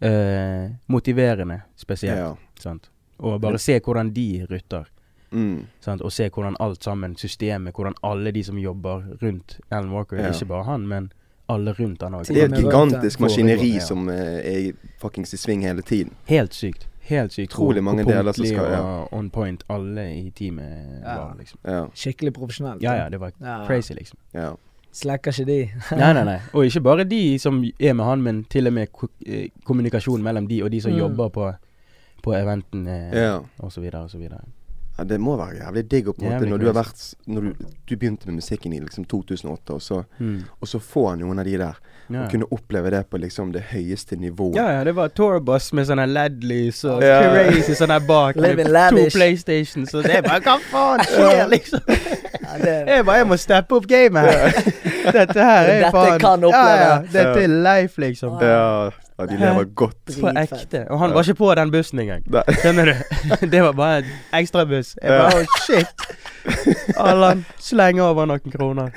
eh, motiverende spesielt. Ja. Sant? Og bare se hvordan de rutter. Mm. Sant? Og se hvordan alt sammen, systemet, hvordan alle de som jobber rundt Alan Walker, Ja. ikke bare han, men alle rundt han òg. Det er et gigantisk maskineri Ja. som eh, er fuckings i sving hele tiden. Helt sykt. Helt sykt. Utrolig mange deler som skal- ja. Og on point alle i teamet Ja. var, liksom. Ja. Skikkelig profesjonelt. Ja ja, det var Ja. crazy, liksom. ja. Slacker ikke de. Nei, nei, nei. Og ikke bare de som er med han, men til og med ko eh, kommunikasjon mellom de og de som Mm. jobber på, på eventen eh, ja. så videre. Ja, det må være jævlig digg å på en måte når du har vært Når du, du begynte med musikken i liksom 2008, og så, Mm. og så få noen av de der. Ja. Og kunne oppleve det på liksom det høyeste nivået. ja, ja, det var tourbus med sånne LED-lys og Ja. crazy sånn her bak. To Playstation PlayStations, og det er bare Hva faen skjer, liksom? Ja, det, Jeg bare Jeg må steppe opp gamet her. Dette her er faen Dette kan kan Ja, ja. oppleve. Dette er life, liksom. Ja, ja, de lever godt. På ekte. Og han var ikke på den bussen engang. Nei. Skjønner du? Det var bare en ekstrabuss. Jeg bare oh shit. Allan slenger over noen kroner.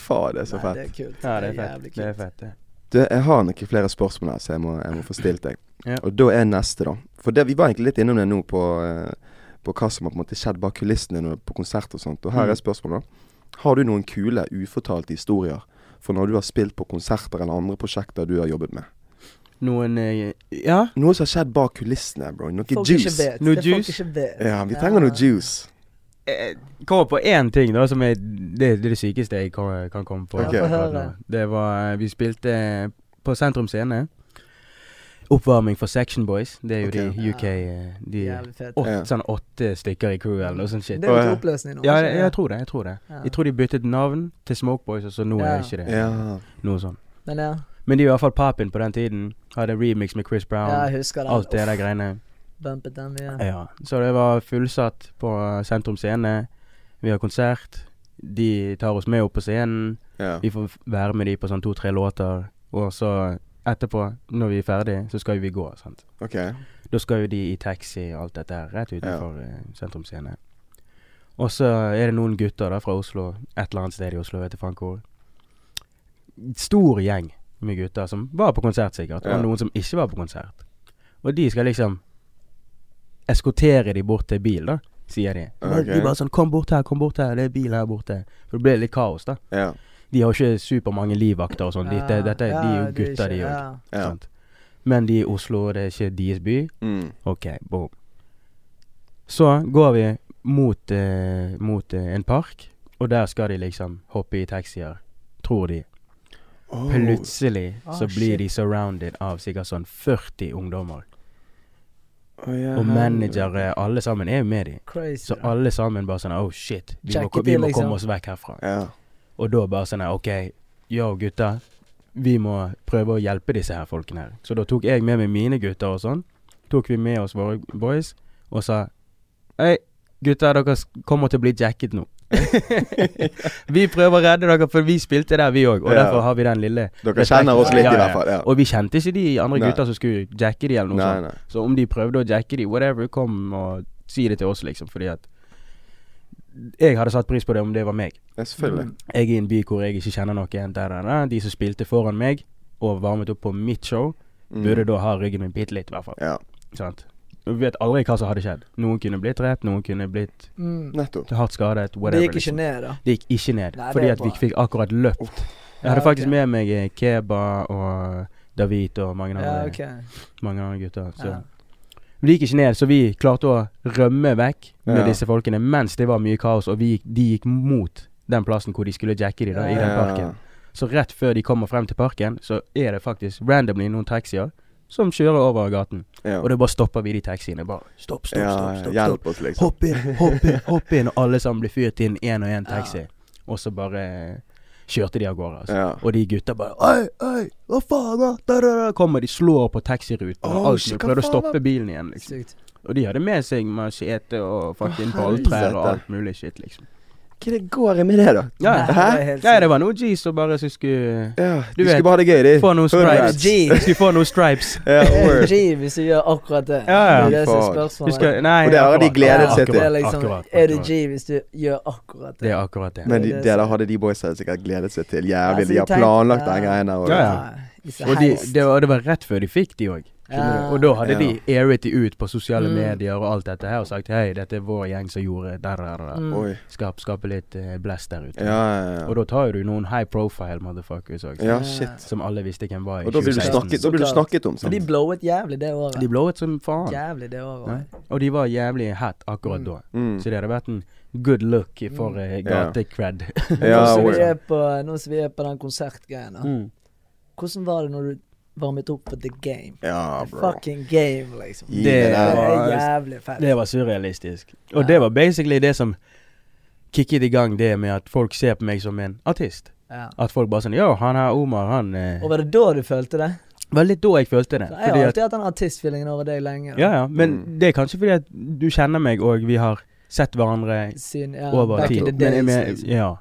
Faen, det er så Nei, fett. det er kult. Ja, det er fett. Det er kult. fett, det. Du, jeg har noen flere spørsmål her, så jeg må, jeg må få stilt deg. Ja. Og da er neste, da. For det, vi var egentlig litt innom det nå på, eh, på hva som har på en måte skjedd bak kulissene på konsert og sånt. Og her Mm. er spørsmålet, da. Har du noen kule, ufortalte historier for når du har spilt på konserter eller andre prosjekter du har jobbet med? Noen eh, Ja. Noe som har skjedd bak kulissene, bro. Noe Folk ikke vet. Noe det folk ikke vet. Ja, vi trenger noe juice. Jeg kommer på én ting da som er det, det det sykeste jeg kan, kan komme på. Okay. Det var eh, Vi spilte på Sentrum Scene. Oppvarming for Section Boys. Det er jo okay. de UK eh, De Jævlig åtte, Ja. sånn åtte stykker i crew eller noe sånt shit. Det er jo oppløsning nå. Ja, jeg, jeg tror det. Jeg tror det Jeg tror de byttet navn til Smoke Boys, og så nå er det ikke det noe sånn. Men ja, Men de er i hvert fall papen på den tiden. Hadde remix med Chris Brown. ja, jeg husker det. alt det der greiene. Bumpet den mye. Ja. Så det var fullsatt på Sentrum Scene. Vi har konsert. De tar oss med opp på scenen. ja. Vi får være med de på sånn to-tre låter. Og så etterpå, når vi er ferdig, så skal jo vi gå. sant? OK. Da skal jo de i taxi og alt dette her, rett utenfor ja. Sentrum Scene. Og så er det noen gutter da fra Oslo, et eller annet sted i Oslo, vet jeg faen hvor. Stor gjeng med gutter som var på konsert, sikkert. Ja. Og noen som ikke var på konsert. Og de skal liksom eskortere de bort til bil, da, sier de. Okay. De bare sånn 'Kom bort her, kom bort her, det er bil her borte'. For det ble litt kaos, da. Ja. De har jo ikke supermange livvakter og sånn. De, det, dette, de er jo gutter, de òg. ja. Ja. Men de i Oslo, det er ikke deres by. Mm. Ok, boom. Så går vi mot, eh, mot eh, en park, og der skal de liksom hoppe i taxier, tror de. Oh. Plutselig oh, så blir shit. de surrounded av sikkert sånn 40 ungdommer. Oh, yeah, Og managere, alle sammen er jo med de. Crazy. Så alle sammen bare sånn Oh shit, vi Check må, vi in, må liksom. komme oss vekk herfra. Yeah. Og da bare sånn OK, yo gutter, vi må prøve å hjelpe disse her folkene her. Så da tok jeg med meg mine gutter og sånn. Tok vi med oss våre boys og sa Hei, gutter, dere kommer til å bli jacket nå. vi prøver å redde dere, for vi spilte der, vi òg. Og derfor har vi den lille Dere kjenner oss litt, i hvert fall. Ja. Og vi kjente ikke de andre gutta som skulle jacke de, eller noe Nei, sånt. nei. Så om de prøvde å jacke de, whatever, kom og si det til oss, liksom. Fordi at Jeg hadde satt pris på det om det var meg. Ja, selvfølgelig. Jeg er i en by hvor jeg ikke kjenner noen. Der, der, der. De som spilte foran meg og varmet opp på mitt show, Mm. burde da ha ryggen min bitte litt, i hvert fall. Ja, Sant? Vi vet aldri hva som hadde skjedd. Noen kunne blitt drept, noen kunne blitt Mm. hardt skadet. Det gikk ikke liksom. ned, da. Det gikk ikke ned. Nei, fordi at vi fikk akkurat løpt. Jeg hadde Ja, faktisk okay. med meg eh, Keba og David og mange andre, Ja, okay. mange andre gutter. Så. Ja. Men det gikk ikke ned, så vi klarte å rømme vekk med Ja. disse folkene mens det var mye kaos, og vi gikk, de gikk mot den plassen hvor de skulle jacke de da, i den parken. Så rett før de kommer frem til parken, så er det faktisk randomly noen taxier som kjører over gaten. Ja. Og da bare stopper vi de taxiene. Bare stopp, stopp, ja, stopp. stopp, stopp. hjelp oss, liksom. Hopp inn, hopp inn, hopp inn. Og alle sammen blir fyrt inn én og én taxi. Og så bare kjørte de av gårde. Altså. Ja. Og de gutta bare Oi, oi, hva faen? da? Da, da, da. Kommer de slår på taxiruten og alt. mulig. Prøvde å stoppe bilen igjen. liksom Sykt. Og de hadde med seg machete og fucking balltrær og alt mulig shit, liksom. Hva det går i med det, da? Ja, Nei, det er ja det var noen G's som bare så skulle Ja, Du vet, skulle bare ha det gøy, de. få noen stripes. G. Skulle få noen stripes. Ja, Det. G hvis du gjør akkurat det. Ja, ja. Det er det spørsmålet. skal, nei, Og det har de gledet seg til. Er akkurat, liksom, er du. G hvis du gjør akkurat Det det? er akkurat det. Men de, Det er det der hadde de boysa sikkert gledet seg til. Ja, Jævlig. De har planlagt ja. den greia der. Ja, ja. Og, de, det, var, det var rett før de fikk de òg. Ja. Og da hadde Ja. de airet de ut på sosiale Mm. medier og alt dette her og sagt hei, dette er vår gjeng som gjorde der, der, der. Mm. Skap, skape litt uh, blest der ute. Ja, ja, ja. Og da tar jo du noen high profile motherfuckers òg. Ja. Som alle visste hvem var i Og da blir du 2016. snakket, da blir du snakket om. For de blowet jævlig det året. De blowet som faen. Jævlig det året. Og de var jævlig hat akkurat Mm. da. Mm. Så det hadde vært en good look for Mm. uh, gatecred. gate-cred. Ja, nå, som vi er på, den mm. Hvordan var det når du varmet opp på The Game? Ja, The bro. fucking game, liksom. Det det Det var- jævlig fett. Det var surrealistisk. Ja. Og det var basically det som kicket i gang det med at folk ser på meg som en artist. Ja. At folk bare sånn Yo, han her Omar, han eh, Og var det da du følte det? Det var litt da jeg følte det. Jeg har alltid hatt den artistfeelingen over deg lenge. da. ja, ja, men Mm. det er kanskje fordi at du kjenner meg, og vi har sett hverandre Sin, ja, over back tid. in the Men days, liksom. ja.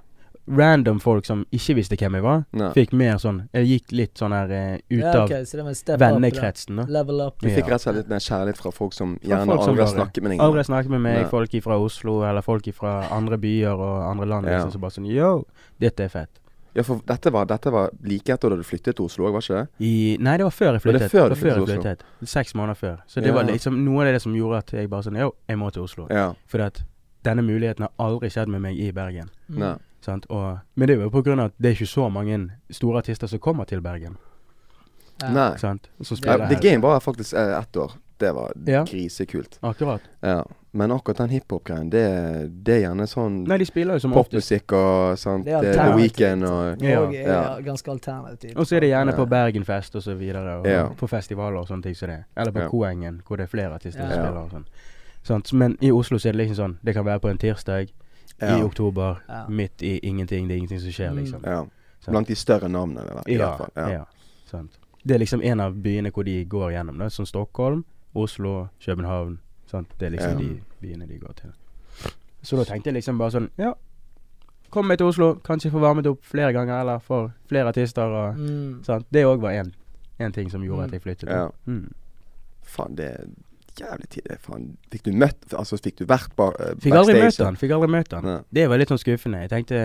Random folk som ikke visste hvem jeg var, Nei. fikk mer sånn Jeg gikk litt sånn her eh, ut ja, av ok, så det var step up, da. vennekretsen, da. Level up. Du fikk rett og slett litt mer kjærlighet fra folk som Fra gjerne folk som aldri har snakket med deg. Aldri snakket med meg, Nei. folk fra Oslo eller folk fra andre byer og andre land. Ja. Liksom, så bare sånn Yo, dette er fett. Ja, for dette var, dette var like etter da du flyttet til Oslo, var ikke det? I, nei, det var før jeg Var det flyttet. før det var før jeg flyttet? Seks måneder før. Så det Ja. var liksom noe av det som gjorde at jeg bare sånn Yo, jeg må til Oslo. Ja. For at denne muligheten har aldri skjedd med meg i Bergen. Mm. Og, men det er jo av at det er ikke så mange store artister som kommer til Bergen. Ja. Nei. Sant? Som Ja, The. Game var faktisk eh, ett år. Det var Ja. grisekult. Akkurat. Ja. Men akkurat den hiphop-greien, det, det er gjerne sånn Nei, de spiller jo som popmusikk og sant. Det er er The Weekend og Ja. Og Ja. ganske alternativt. Og så er det gjerne Ja. på Bergenfest og så videre, og Ja. på festivaler og sånne ting som det. Eller på Ja. Koengen, hvor det er flere artister som spiller og sånn. Sant? Men i Oslo så er det liksom sånn Det kan være på en tirsdag i oktober, Ja. midt i ingenting. Det er ingenting som skjer, Mm. liksom. ja. Blant de større navnene, da, i Ja, hvert fall. ja. sant. Det er liksom en av byene hvor de går gjennom. Da, som Stockholm, Oslo, København. Sant? Det er liksom Ja. de byene de går til. Så da tenkte jeg liksom bare sånn Ja, kom meg til Oslo. Kanskje få varmet opp flere ganger, eller for flere artister. Og, Mm. sant? Det òg var en en ting som gjorde Mm. at jeg flyttet. Ja. Mm. Faen, det jævlig tid. Er Faen. Fikk du møtt Altså, fikk du vært på uh, Fikk aldri møte han. Fikk aldri møtt han. Ja. Det var litt sånn skuffende. Jeg tenkte,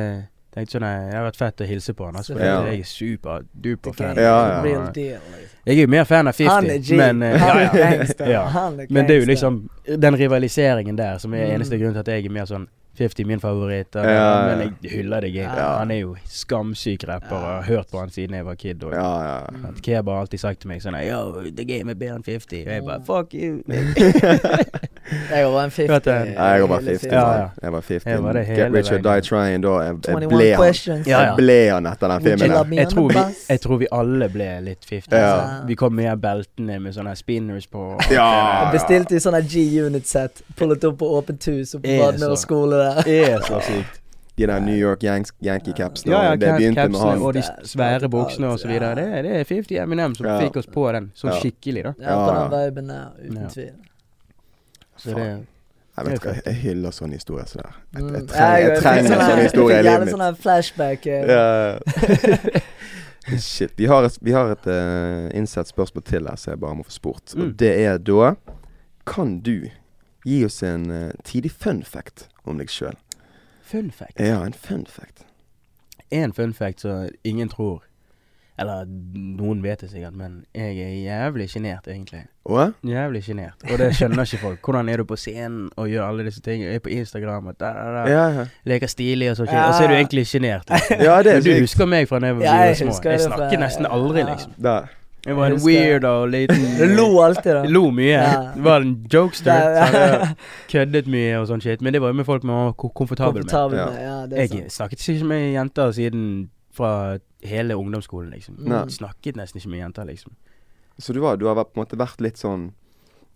tenkte sånn Jeg Det hadde vært fett å hilse på han. Altså, Ja. Jeg er super-duper fan. Ja, Ja, ja. Liksom. Jeg er jo mer fan av 50, Han er G. men uh, han ja, er ja. gangster. Han er Men det er jo liksom den rivaliseringen der som er Mm. eneste grunn til at jeg er mer sånn 50 min favoritt. Ja, ja. Men jeg hyller deg. Jeg. Ja. Han er jo skamsyk rapper og har hørt på han siden jeg var kid. Og, Ja, ja. At Keba har alltid sagt til meg sånn Yo, the game er bedre enn 50. Og jeg bare Mm. fuck you. Jeg var en 50. Nei, jeg var bare 50. Ja, ja. Jeg var 50. Jeg var Get Rich or. Die Trying da. Jeg, jeg ble han. Ja, ja. Jeg ble han etter den filmen Jeg tror, vi, jeg tror vi alle ble litt 50. Ja. Altså. Vi kom med beltene med sånne spinners på. og- Ja. Bestilte i sånne G-unit-sett. Pullet opp på åpent hus og på Badner Vadmøra skole der. Er så sykt. De der New York Yanks, Yankee-capsene. Ja, ja, det begynte med han. og de svære buksene og så videre. Det, det er 50 Eminem som Ja. fikk oss på den, sånn Ja. skikkelig, da. Ja, på den viben der, uten Ja. tvil. Så det Jeg vet hva, jeg hyller sånne historier som det der. Jeg, Mm. jeg trenger, jeg trenger sånne- sånne historier i fikk livet gjerne mitt. flashback. eh. Shit. Vi har et, vi har et uh, innsett spørsmål til her som jeg bare må få spurt. Mm. Og det er da Kan du gi oss en uh, tidig fun fact om deg sjøl? Fun fact. Ja, en fun fact. En fun fact som ingen tror Eller noen vet det sikkert, men jeg er jævlig sjenert, egentlig. Å? Jævlig sjenert. Og det skjønner ikke folk. Hvordan er du på scenen og gjør alle disse tingene? Jeg er på Instagram og da, da, da. Ja, ja. Leker stilig og så, Ja. og så er du egentlig sjenert. Liksom. ja, det er Men du husker meg fra da jeg Ja, jeg var små. Jeg snakker nesten aldri, ja. liksom. Der. Jeg var en weirdo liten Du lo alltid, da. Lo mye. Ja. Var en jokester. Ja, så ja. Køddet mye og sånn shit. Men det var jo med folk man var ko- komfortabel med. Komfortabel Ja. med. Ja, det er Jeg snakket ikke med jenter siden fra hele ungdomsskolen, liksom. Nei. Snakket nesten ikke med jenter, liksom. Så du har, du har vært- på en måte vært litt sånn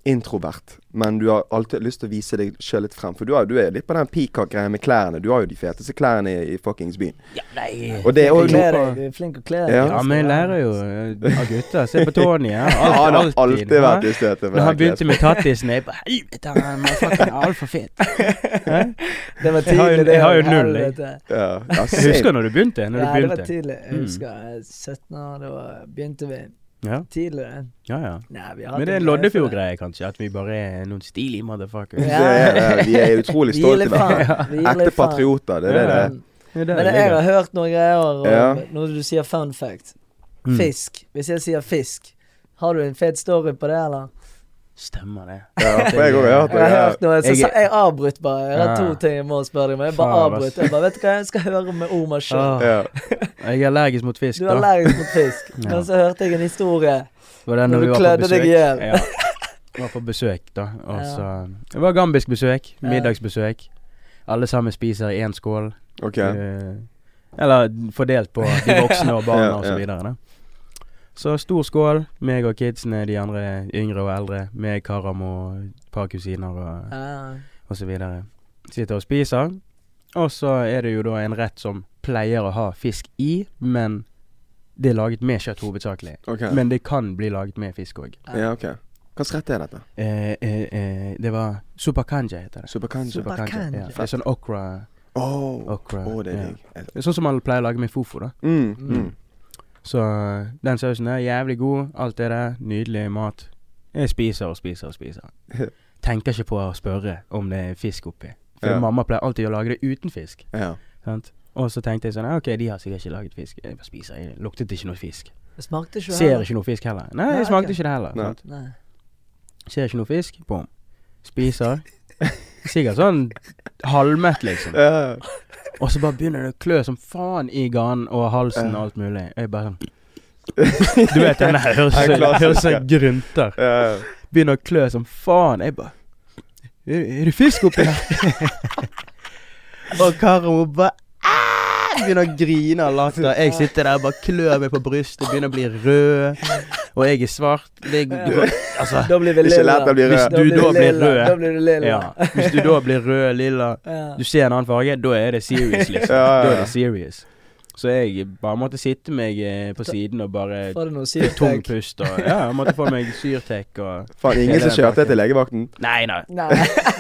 introvert, men du har alltid lyst til å vise deg sjøl litt frem. For du, har, du er litt på den peacock-greia med klærne. Du har jo de feteste klærne i, i fuckings byen. Ja, nei. Og det er også kler noe du er flink å kle deg. Ja. Ja, men jeg lærer jo eh, av gutter. Se på Tony. Ja. Ja, han har Alltid, alltid vært i støtet. Når han begynte med tattisen, jeg bare Helvete, han er fucking altfor fet. Det var tidlig, det. jeg har jo null, jeg. Ja, Jeg husker når du begynte. Når Ja, du det var tidlig. Jeg Mm. husker er 17 år, da begynte vi Ja, tidligere. ja. ja. Nei, Men det er en Loddefjord-greie, kanskje. At vi bare er noen stilige motherfuckers. Ja. Vi er utrolig stolte av det. Ekte patrioter, det er det det er. Mm. Er Men jeg har hørt noen greier når du sier fun fact. Mm. Fisk. Hvis jeg sier fisk, har du en fet story på det, eller? Stemmer det. Ja, for jeg har hørt Jeg har det. hørt noe, så Jeg- jeg avbrøt bare. Jeg har to ting jeg må spørre deg om. Jeg bare avbrøt. Jeg bare, vet du hva, jeg skal høre med Omar sjøl. Ah, Jeg er allergisk mot fisk, Du er allergisk mot fisk. Men så hørte jeg en historie. Var det Når du var klødde deg i hjel. Ja. Var på besøk, da. Og så Det var gambisk besøk. Middagsbesøk. Alle sammen spiser i én skål. Ok. Eh, eller fordelt på de voksne og barna Ja, og så videre. Da. Så stor skål. Meg og kidsene, de andre yngre og eldre. Meg, Karam og et par kusiner og, Ja. og så videre. Sitter og spiser. Og så er det jo da en rett som pleier å ha fisk i, men det er laget med kjøtt hovedsakelig. Okay. Men det kan bli laget med fisk òg. Ja, ok. Hvilken rett er dette? Eh, eh, eh, det var supakanja, heter det. Superkanja? Super- Supakanja. Ja. Det er sånn okra Åh, Okra. åh, det er ja. Sånn som man pleier å lage med fofo, da. Mm, mm. Så den sausen er jævlig god. Alt det der. Nydelig mat. Jeg spiser og spiser og spiser. Tenker ikke på å spørre om det er fisk oppi. For Ja. mamma pleier alltid å lage det uten fisk. Ja. Sant? Og så tenkte jeg sånn OK, de har sikkert ikke laget fisk. Jeg bare spiser. Jeg luktet ikke noe fisk. Det smakte ikke Ser heller. ikke noe fisk heller. Nei, Nei, jeg smakte ikke det heller. Sant? Ser ikke noe fisk. Bom. Spiser. Sikkert sånn halvmett, liksom. Ja. Og så bare begynner det å klø som faen i ganen og halsen og alt mulig. Jeg bare sånn Du vet den der høres ja. grunter. Begynner å klø som faen. Jeg bare Er, er det fisk oppi her? og Karo bare! Begynner å grine av latter. Jeg sitter der og bare klør meg på brystet, begynner å bli rød. Og jeg er svart. Det, du, altså Da blir vi lilla. Hvis du da blir rød Da blir du lilla. ja, Hvis du da blir rød, lilla Du ser en annen farge, da er det serious, liksom. Da er det serious. Så jeg bare måtte sitte meg eh, på siden og bare tung pust og Ja, jeg måtte få meg Syrtec og Faen, ingen som kjørte til legevakten? Nei, nei. Nei.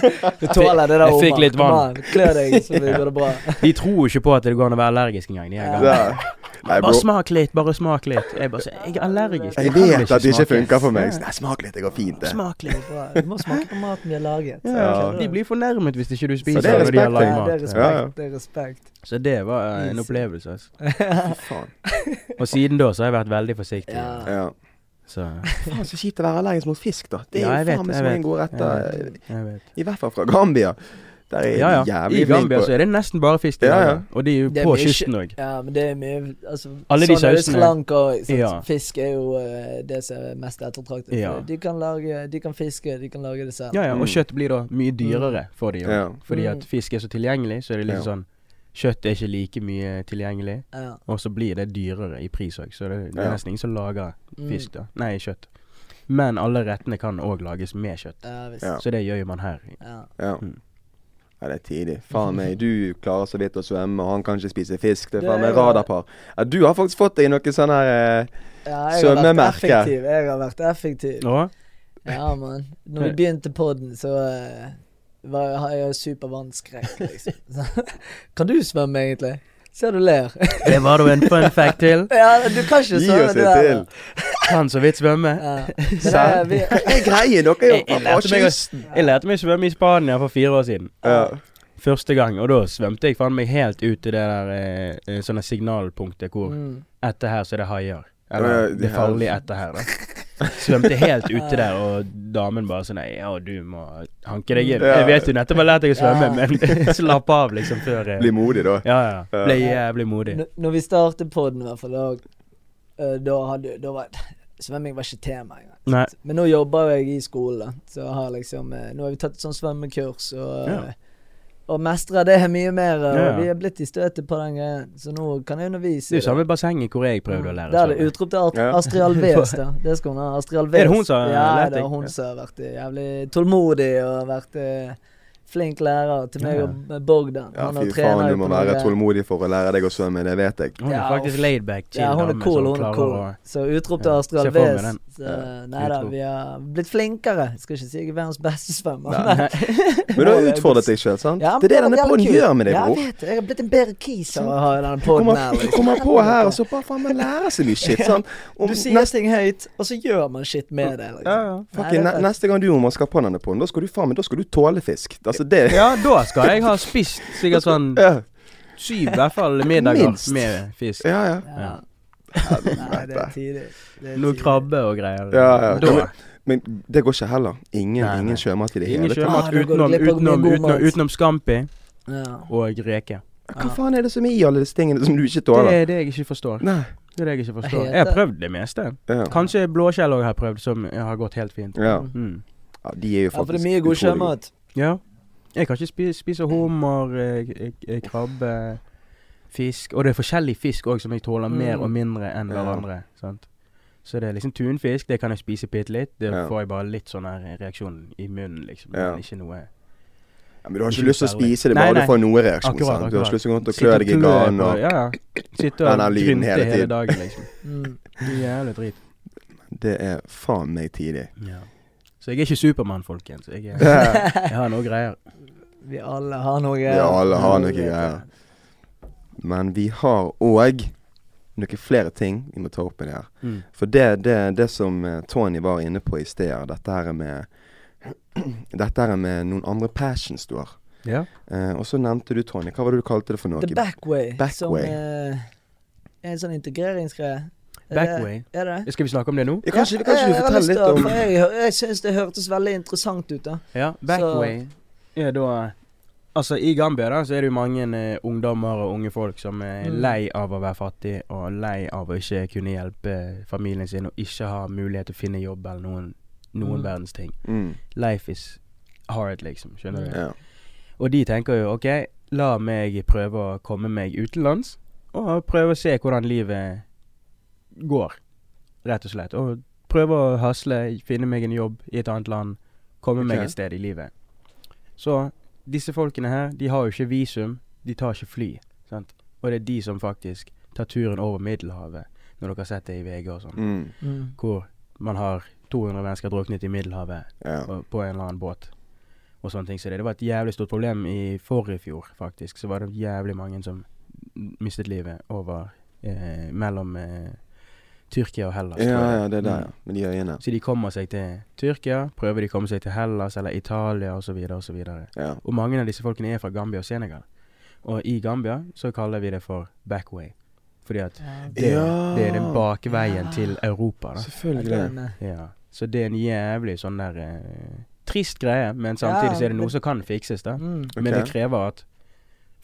Du tåler det der, Jeg fikk litt vann. Kom deg, så blir det bra. De tror jo ikke på at det går an å være allergisk engang. De her gangene. Nei. Bare smak litt, bare smak litt. Jeg bare jeg er allergisk. Jeg jeg vet at det ikke funker for meg. Nei, smak litt, det går fint, det. Smak litt. Bra. Du må smake på maten vi har laget. Ja, Ja. De blir fornærmet hvis ikke du spiser det er når de har respekt, lagd mat. det er respekt. Det er respekt. Så det var en opplevelse. Altså. Faen. Og siden da så har jeg vært veldig forsiktig. Ja. Ja. Så Faen, så kjipt å være allergisk mot fisk, da. Det er Ja, jo faen meg så mange gode retter. I hvert fall fra Gambia. Der er Ja, ja. jævlig I Gambia på så er det nesten bare fisk Ja, ja. Og de er jo Det er på mye- kysten òg. Ja, men det er mye altså, Alle de det sausene- Slanker, Ja. Fisk er jo uh, det som er mest ettertraktet. Ja. De kan lage De kan fiske, de kan lage det selv. Ja, ja, Mm. og kjøtt blir da mye dyrere for de. Ja. Fordi at Mm. fisk er så tilgjengelig, så er det litt Ja. sånn Kjøtt er ikke like mye tilgjengelig, Ja. og så blir det dyrere i pris òg. Så det, det er nesten ingen som lager Mm. fisk, da. Nei, kjøtt. Men alle rettene kan òg lages med kjøtt. Ja. Ja. Så det gjør jo man her. Ja. Ja. Mm. Ja, det er tidlig. Faen meg, du klarer så vidt å svømme, og han kan ikke spise fisk. Det er faen meg radarpar. Ja, du har faktisk fått deg noe sånn her eh, Ja, jeg har vært Svømmemerke. effektiv. Jeg har vært effektiv. Å? Ja, mann. Når vi begynte podden, så eh, var har jeg supervannskrekk, liksom. Kan du svømme, egentlig? Ser du ler. Det var da en fun fact til. ja, du kan ikke Gi oss en til. Kan så vidt svømme. Ja. Det er, Hva er greien? Dere er jo fra kysten. Jeg lærte meg å svømme i Spania for fire år siden. Ja. Første gang. Og da svømte jeg faen meg helt ut til det der eh, eh, sånne signalpunktet hvor mm. etter her så er det haier. Ja, Eller det det er farlig etter her, da. Svømte helt ute der, og damen bare sånn Nei, ja, du må hanke deg inn. Jeg vet jo nettopp har lært deg å svømme, Ja. men slapp av, liksom, før eh, Bli modig, da. Ja, ja. Ja. Ble jævlig modig. N når vi startet podden, i hvert fall, da, eh, da hadde da var Svømming var ikke tema engang. Men nå jobber jeg i skolen. Så har liksom eh, Nå har vi tatt et sånt svømmekurs, og, Ja. Og mestrer det mye mer. Og Ja, ja. vi er blitt i støtet på den greien, så nå kan jeg undervise. Det er jo samme bassenget hvor jeg prøvde å lære Det er det utrop til Ast- Ja. Astrid Alves, da. Det skal hun ha. Astrid Alves. Er det hun som har Ja, lært det er hun som har vært eh, jævlig tålmodig og vært eh, flink lærer til meg og Bogdan. Ja, fy faen, du må være tålmodig for å lære deg å svømme, det vet jeg. Hun er faktisk laidback, Ja, hun er cool, hun er cool. Så utrop til Astrid. Så, Ja, nei da, vi har blitt flinkere. Skal ikke si jeg er verdens beste svømmer. Men- du har utfordret deg sjøl, sant? Det er det denne poden gjør med deg, bror. jeg vet det. Jeg har blitt en bedre kis av å ha denne poden her. du liksom. kommer på her, og så bare faen meg lærer seg mye shit. Sant? Du sier ting høyt, og så gjør man shit med det. Liksom. Neste gang du må skal på denne podden, da skal du faen meg Da skal du tåle fisk. Altså, det Ja, da skal jeg ha spist sikkert sånn Ja, syv i hvert fall middager Minst. med fisk. ja. ja. Ja. Ja, Nei, det er tidlig. Det er Noe tidlig. krabbe og greier. Ja, ja. Da. Men det går ikke heller. Ingen, Nei, ingen sjømat i det Ingen hele tatt. Ah, utenom, utenom, utenom, utenom scampi Ja. og reke. Hva faen er det som er i alle disse tingene som du ikke Det er det jeg ikke forstår. Nei. Det er det jeg ikke forstår. Jeg har prøvd det meste. Ja. Kanskje blåskjell òg har prøvd, som har gått helt fint. Ja. Mm. ja, de er jo faktisk ja, for det er mye god sjømat. Ja. Jeg kan ikke spise, spise hummer, eh, eh, krabbe, fisk. Og det er forskjellig fisk òg som jeg tåler mer Mm. og mindre enn Ja. hverandre. Sant? Så det er liksom tunfisk, det kan jeg spise bitte litt. Det Ja. får jeg bare litt sånn her reaksjon i munnen, liksom. Ja. Men ikke noe Ja, men du har ikke Ikke lyst til å spise det bare nei. du får noe reaksjon. Akkurat, sant? Du har ikke lyst til å gå og klø deg i ganen på- og Ja, ja. Sitte og grynte hele hele dagen, liksom. Mm. Det Jævlig drit. Det er faen meg tidlig. Ja. Så jeg er ikke Supermann, folkens. Jeg, er, jeg har noe greier. Vi alle har noe Vi alle har noe greier. Men vi har òg noen flere ting vi må ta opp i det her. Mm. For det, det, det som eh, Tony var inne på i sted, dette her med Dette her med noen andre passions du har. Ja. Uh, og så nevnte du, Tony, hva var det du kalte det for noe? The Backway, Back som way. eh, er en sånn integreringsgreie. Er Backway. Det, er det? Skal vi snakke om det nå? Ja, kanskje, kanskje du forteller litt om Jeg, jeg syns det hørtes veldig interessant ut, da. Ja, Backway er da Altså, i Gambia da, så er det jo mange eh, ungdommer og unge folk som er Mm. lei av å være fattig, og lei av å ikke kunne hjelpe familien sin, og ikke ha mulighet til å finne jobb eller noen, noen Mm. verdens ting. mm, Life is hard, liksom. Skjønner du? ja. Og de tenker jo OK, la meg prøve å komme meg utenlands, og prøve å se hvordan livet går, rett og slett. Og prøve å hasle, finne meg en jobb i et annet land, komme meg et sted i livet. Så disse folkene her, de har jo ikke visum, de tar ikke fly. Sant? Og det er de som faktisk tar turen over Middelhavet, når dere har sett det i VG og sånn. Mm, Mm. Hvor man har 200 mennesker druknet i Middelhavet ja. og på en eller annen båt. Og sånne ting. Så det, det var et jævlig stort problem i forrige fjor, faktisk. Så var det jævlig mange som mistet livet over eh, mellom eh, Tyrkia og Hellas. Ja, ja, det er der, Mm. ja. Med de øyene. Så de kommer seg til Tyrkia, prøver de å komme seg til Hellas eller Italia osv. osv. Ja. Og mange av disse folkene er fra Gambia og Senegal. Og i Gambia så kaller vi det for backway. Fordi at det, Ja. det er den bakveien Ja. til Europa, da. Selvfølgelig. Eh, Ja. Så det er en jævlig sånn der eh, trist greie, men samtidig så er det noe som kan fikses, da. Mm. Okay. Men det krever at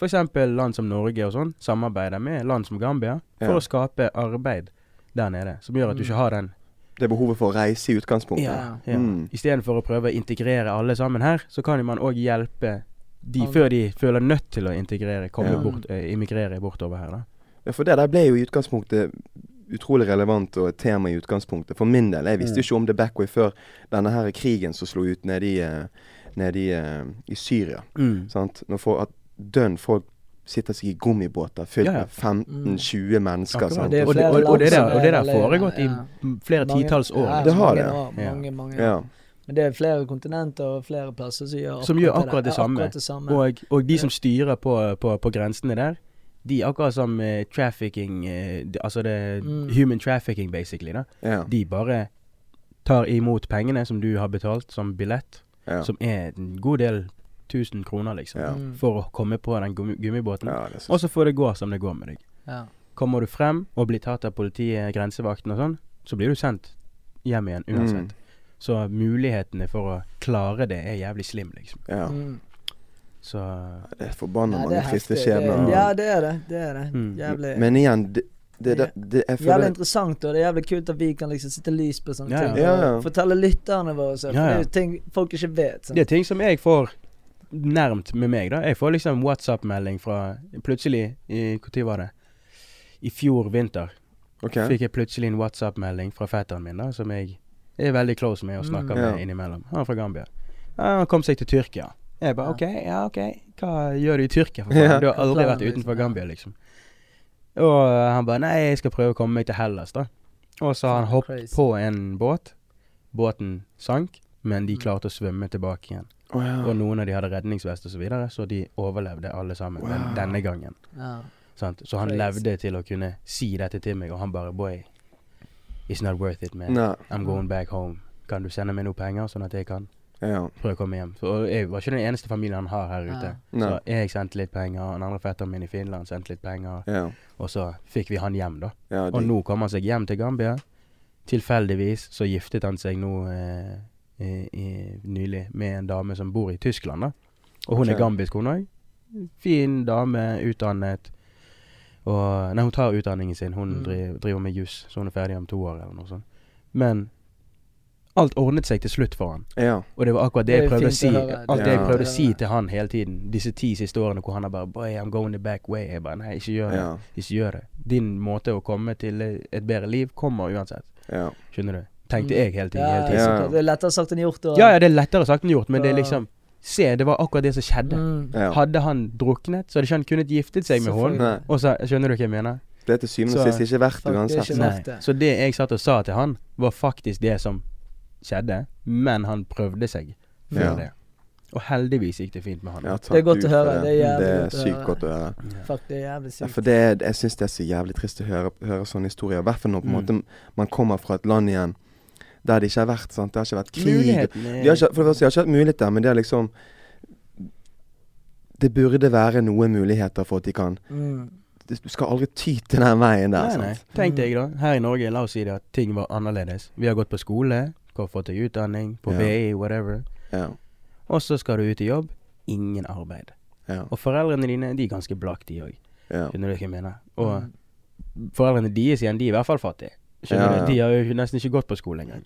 f.eks. land som Norge og sånn samarbeider med land som Gambia for Ja. å skape arbeid der nede. Som gjør at du Mm. ikke har den Det er behovet for å reise i utgangspunktet. Ja. ja. Mm. Istedenfor å prøve å integrere alle sammen her, så kan jo man òg hjelpe de Alle. før de føler nødt til å integrere, komme Ja. bort, eh, immigrere bortover her, da. Ja, for det der ble jo i utgangspunktet utrolig relevant og et tema i utgangspunktet. For min del. Jeg visste Mm. jo ikke om The Backway før denne her krigen som slo ut nede i, eh, nede i, eh, i Syria. Sant? Når for, at dønn folk sitter seg i gummibåter fylt Ja, ja. med 15-20 mennesker. Akkurat. Sant? Det Og det, og, og det der, og det der er foregått i flere titalls år. Det har det. Mange, mange. Ja. Men det er flere kontinenter og flere plasser som gjør akkurat, Som gjør akkurat det samme. Akkurat det samme. Og, og de Ja. som styrer på, på, på grensene der, de akkurat som uh, trafficking uh, det- Altså det Mm. human trafficking, basically. da Ja. De bare tar imot pengene som du har betalt som billett, Ja. som er en god del tusen kroner, liksom, Ja. Mm. for å komme på den gummi gummibåten. ja, er så Og så får det gå som det går med deg. Ja. Kommer du frem og blir tatt av politiet, grensevakten og sånn, så blir du sendt hjem igjen uansett. Mm. Så mulighetene for å klare det er jævlig slim, liksom. Ja. Mm. Så Det er forbanna Ja, mange er triste skjebner. Ja, det er det. Det er det. Mm. Jævlig Men igjen, det, det, det, det jeg Jævlig interessant, og det er jævlig kult at vi kan liksom sitte lys på sånne Ja, ting. Ja, ja. Fortelle lytterne våre, så, for Ja, ja. det er jo ting folk ikke vet. sant? Det er ting som jeg får nærmt med meg, da. Jeg får liksom WhatsApp-melding fra Plutselig i Når var det? I fjor vinter okay. fikk jeg plutselig en WhatsApp-melding fra fetteren min, da, som jeg er veldig close med og snakker Mm. Ja. med innimellom. Han er fra Gambia. Han kom seg til Tyrkia. Jeg bare Ja. OK, ja OK. Hva gjør du i Tyrkia, for Ja. faen? Du har aldri vært liksom, utenfor. Gambia, liksom. Og eh, han bare Nei, jeg skal prøve å komme meg til Hellas, da. Og så har han hoppet på en båt. Båten sank, men de Mm. klarte å svømme tilbake igjen. Å, ja. Og noen av de hadde redningsvest og så videre, så de overlevde alle sammen den, denne gangen. Ja. Sant? Så han Crazy. levde til å kunne si dette til meg, og han bare Boy, it's not worth it, man. Nei. I'm going back home. Kan du sende meg noe penger, sånn at jeg kan Ja. prøve å komme hjem? For jeg var ikke den eneste familien han har her ute. Så jeg sendte litt penger, den andre fetteren min i Finland sendte litt penger, Ja. og så fikk vi han hjem, da. ja Og nå kom han seg hjem til Gambia. Tilfeldigvis så giftet han seg nå eh, nylig med en dame som bor i Tyskland, da. Og hun okay. er gambisk, hun òg. Fin dame, utdannet. Og Nei, hun tar utdanningen sin. Hun Mm. driver, driver med juss, så hun er ferdig om to år eller noe sånt. Men alt ordnet seg til slutt for han. ja. Og det var akkurat det Det jeg prøvde å si. Alt det Ja. jeg prøvde å si til han hele tiden, disse ti siste årene hvor han har bare Boy, I'm going the back way. Jeg bare Nei, ikke gjør det. Ja. Ikke gjør det. Din måte å komme til et bedre liv kommer uansett. Ja. Skjønner du? Tenkte Mm. jeg hele tiden. Ja, Hele tiden. Ja. Det er lettere sagt enn gjort. Og, Ja, ja, det er lettere sagt enn gjort, men det er liksom Se, det var akkurat det som skjedde. Mm. ja. Hadde han druknet, så hadde ikke han kunnet giftet seg med henne. Og så, skjønner du hva jeg mener? Det er til syvende og Så- sist ikke verdt det det er uansett. ikke det. Så det jeg satt og sa til han, var faktisk det som skjedde, men han prøvde seg før Ja. det. Og heldigvis gikk det fint med han. Ja, Det er godt å høre. Det er Det er godt å sykt høre. godt å høre. Ja. Fuck, det er jævlig Ja, sykt. for det, er- jeg syns det er så jævlig trist å høre, høre sånne historier. I hvert fall når Mm. måte man kommer fra et land igjen der det ikke har vært sant? Det har ikke vært krig. Har ikke, for det første, de har ikke hatt mulighet der, men det er liksom Det burde være noen muligheter for at de kan Mm. Du skal aldri ty til den veien der. Nei, nei. sant? Tenk deg da, her i Norge, la oss si det at ting var annerledes. Vi har gått på skole, har fått deg utdanning, på Ja. VI, whatever. Ja. Og så skal du ut i jobb. Ingen arbeid. Ja. Og foreldrene dine, de er ganske blakke, de òg. Ja. Skjønner du hva jeg mener? Og Mm. foreldrene deres igjen, de er i hvert fall fattige. Skjønner Ja, du? ja. De har jo nesten ikke gått på skole engang.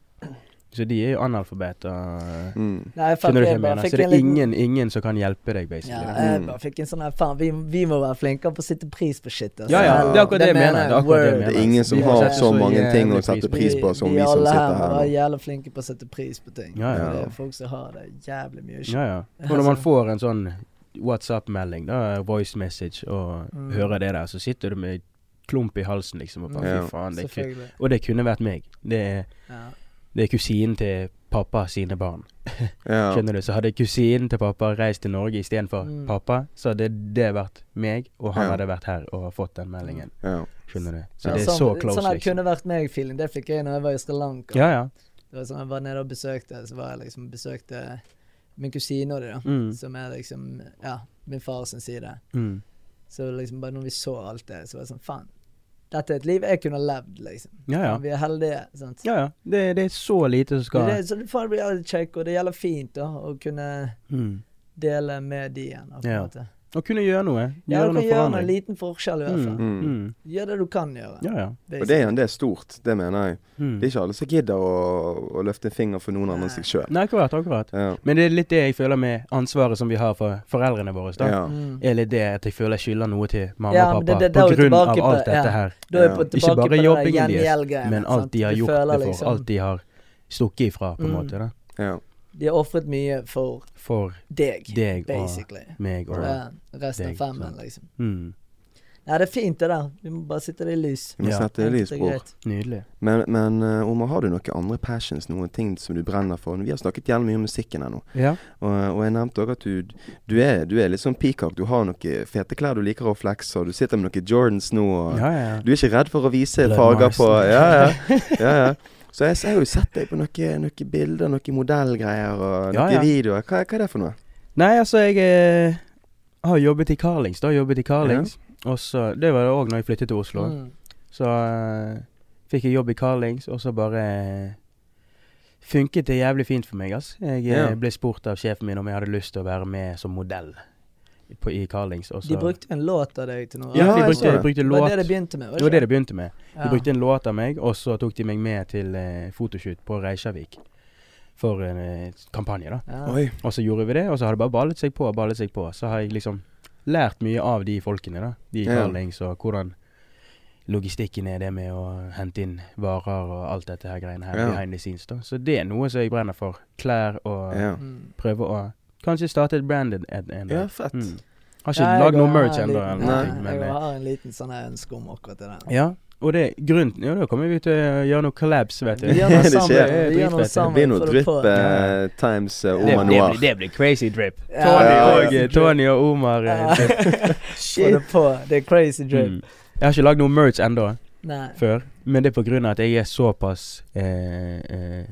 Så de er jo analfabeter. Mm. Nei, Skjønner du hva jeg mener? Så det er liten- ingen, ingen som kan hjelpe deg, basically. Ja, jeg Mm. bare fikk en sånn her Faen, vi, vi må være flinkere på å sette pris på shit. Altså. Ja, ja, det er akkurat det jeg mener. Det er akkurat det jeg mener. Det er ingen som har setter så mange ting å sette pris på som vi vi som sitter her vi alle er jævla flinke på å sette pris på ting. Ja, ja. Det er folk som har det jævlig mye shit. Ja, ja. Og når man får en sånn WhatsApp-melding, da, voice message, og Mm. hører det der, så sitter du med klump i halsen, liksom, og bare faen. Det kunne, og det kunne vært meg. Det er Ja. Det er kusinen til pappa sine barn. Skjønner du? Så hadde kusinen til pappa reist til Norge istedenfor Mm. pappa, så hadde det vært meg, og han Ja. hadde vært her og fått den meldingen. ja. Skjønner du? Så Ja. det er så sånn, close, sånn her liksom. kunne vært meg-feeling. Det fikk jeg når jeg var i Sri Lanka. Ja, ja. Det var sånn, jeg var nede og besøkte Så var jeg liksom besøkte min kusine og de, da. Mm. Som er liksom Ja, min far sin side. Mm. Så liksom bare når vi så alt det, så var det sånn Faen. Dette er et liv jeg kunne levd, liksom. Ja, ja. Vi er heldige. sant? Ja, ja. Det, det er så lite som skal Det, det, så du får en reality check, og det gjelder fint da, å kunne mm. dele med de igjen. På en Ja. måte. Å kunne gjøre noe. Ja, du kan noe gjøre en liten forskjell, i hvert fall. Mm. Mm. Gjør det du kan gjøre. Ja, ja. Og det, er- det er stort, det mener jeg. Mm. Det er ikke alle som gidder å, å løfte en finger for noen andre enn seg sjøl. Nei, akkurat, akkurat. Ja. Men det er litt det jeg føler med ansvaret som vi har for foreldrene våre. da. Ja. Mm. Er litt det at jeg føler jeg skylder noe til mamma Ja, og pappa det- det- på grunn av alt dette her. Er Ikke bare jobbingen deres, Men alt de har gjort det for. liksom- Alt de har stukket ifra, på en Mm. måte. da. Ja. De har ofret mye for For deg, deg og basically. meg og Ja, resten deg, av femmen, liksom. mm. Nei, det er fint det der. Vi må bare sitte det i lys. Vi Ja. setter det i lys, bror. Nydelig. Men, men eh, Omar, har du noen andre passions, noen ting som du brenner for? Vi har snakket jævlig mye om musikken her nå. Ja. Og, og jeg nevnte òg at du, du, er, du er litt sånn peacock. Du har noen fete klær du liker å flexe, og du sitter med noen Jordans nå. Og ja, ja. Du er ikke redd for å vise Blood farger på Ja, ja. ja, ja. Så jeg, jeg har jo sett deg på noen noen bilder, noen modellgreier og noen ja. videoer. Hva, hva er det for noe? Nei, altså, jeg eh, har jobbet i Carlings. Da jobbet i Carlings. Og så Det var det òg når jeg flyttet til Oslo. Mm. Så eh, fikk jeg jobb i Carlings, og så bare eh, funket det jævlig fint for meg, ass. Jeg eh, Ja. ble spurt av sjefen min om jeg hadde lyst til å være med som modell på, i Carlings. Også. De brukte en låt av deg til noe. Ja, de jeg brukte, så det. de brukte Det var det det begynte med? var Det var det det begynte med. Ja. De brukte en låt av meg, og så tok de meg med til eh, fotoshoot på Reykjavik. For en eh, kampanje, da. Ja. Og så gjorde vi det, og så har det bare ballet seg på og ballet seg på. Så har jeg liksom lært mye av de folkene, da. De i. Carlings, og hvordan logistikken er det med å hente inn varer og alt dette her greiene her Ja. behind the scenes, da. Så det er noe som jeg brenner for. Klær og Ja. Mm. prøve å Kanskje starte et branded en, dag. ja, fett. Mm. Har ikke Ja, lagd noe merch en ennå, liten- Nei, men Jeg eh, har en liten sånn ønske om akkurat det der. ja. Og det grunnen Ja, da kommer vi til å gjøre noe collabs, vet du. Vi gjør noe sammen. Vi gjør noe sammen Det blir noe drypp på. eh, times uh, Det, Omar Noir. blir, det blir crazy drip. Ja, Tony, ja, og, ja. Tony og Omar. Ja. Få det på. Det er crazy drip. Mm. Jeg har ikke lagd noe merch ennå, før. Men det er på grunn av at jeg er såpass eh, eh,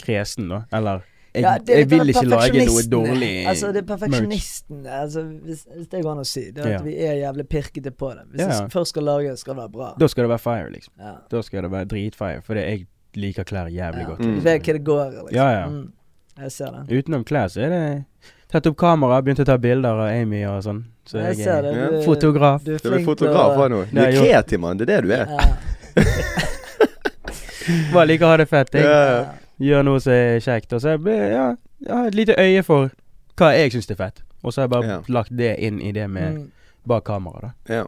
kresen, da. Eller jeg, Ja, det jeg vil ikke lage noe dårlig Altså, det er perfeksjonisten. Altså, hvis, hvis det går an å si. Det er at Ja. vi er jævlig pirkete på det. Hvis Ja, jeg først skal lage skal det være bra. Da skal det være fire, liksom. Ja. Da skal det være dritfire. For jeg liker klær jævlig Ja. godt. Mm. Vet hva det går i, liksom. Ja, ja. Mm. Jeg ser det. Utenom klær så er det Tatt opp kamera, begynt å ta bilder av Amy og sånn. Så Jeg jeg ser er det. Du, fotograf. Du er Du er fotograf òg nå. Du er kreativ, mann. Det er det du er. Ja. Bare liker å ha det fett. Jeg Ja. Gjør noe som er kjekt. Og så jeg, blir- ja, jeg har et lite øye for hva jeg syns er fett. Og så har jeg bare Ja. lagt det inn i det med Mm. bak kamera, da. Ja.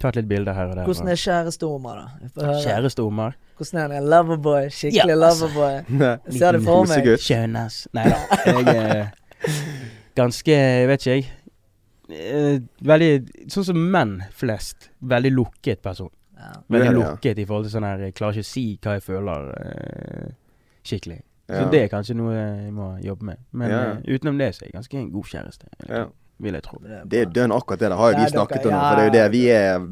Tatt litt bilder her og der. Hvordan er kjæresteommer, da? Jeg får. Kjæreste Omar. Hvordan er det? Loverboy? Skikkelig Ja, altså. loverboy? Ser det for meg. Kosegutt. Skjønn, ass. Nei da. Jeg er ganske Jeg vet ikke, jeg. Eh, Veldig Sånn som menn flest. Veldig lukket person. Ja. Veldig lukket i forhold til sånn her klarer ikke å si hva jeg føler eh, skikkelig. Så Ja. det er kanskje noe jeg må jobbe med. Men Ja. eh, utenom det så er jeg ganske en god kjæreste. Ja. Vil jeg tro. Det er dønn akkurat det. Det har jo Ja, vi snakket dere- om, ja. for det er jo det vi er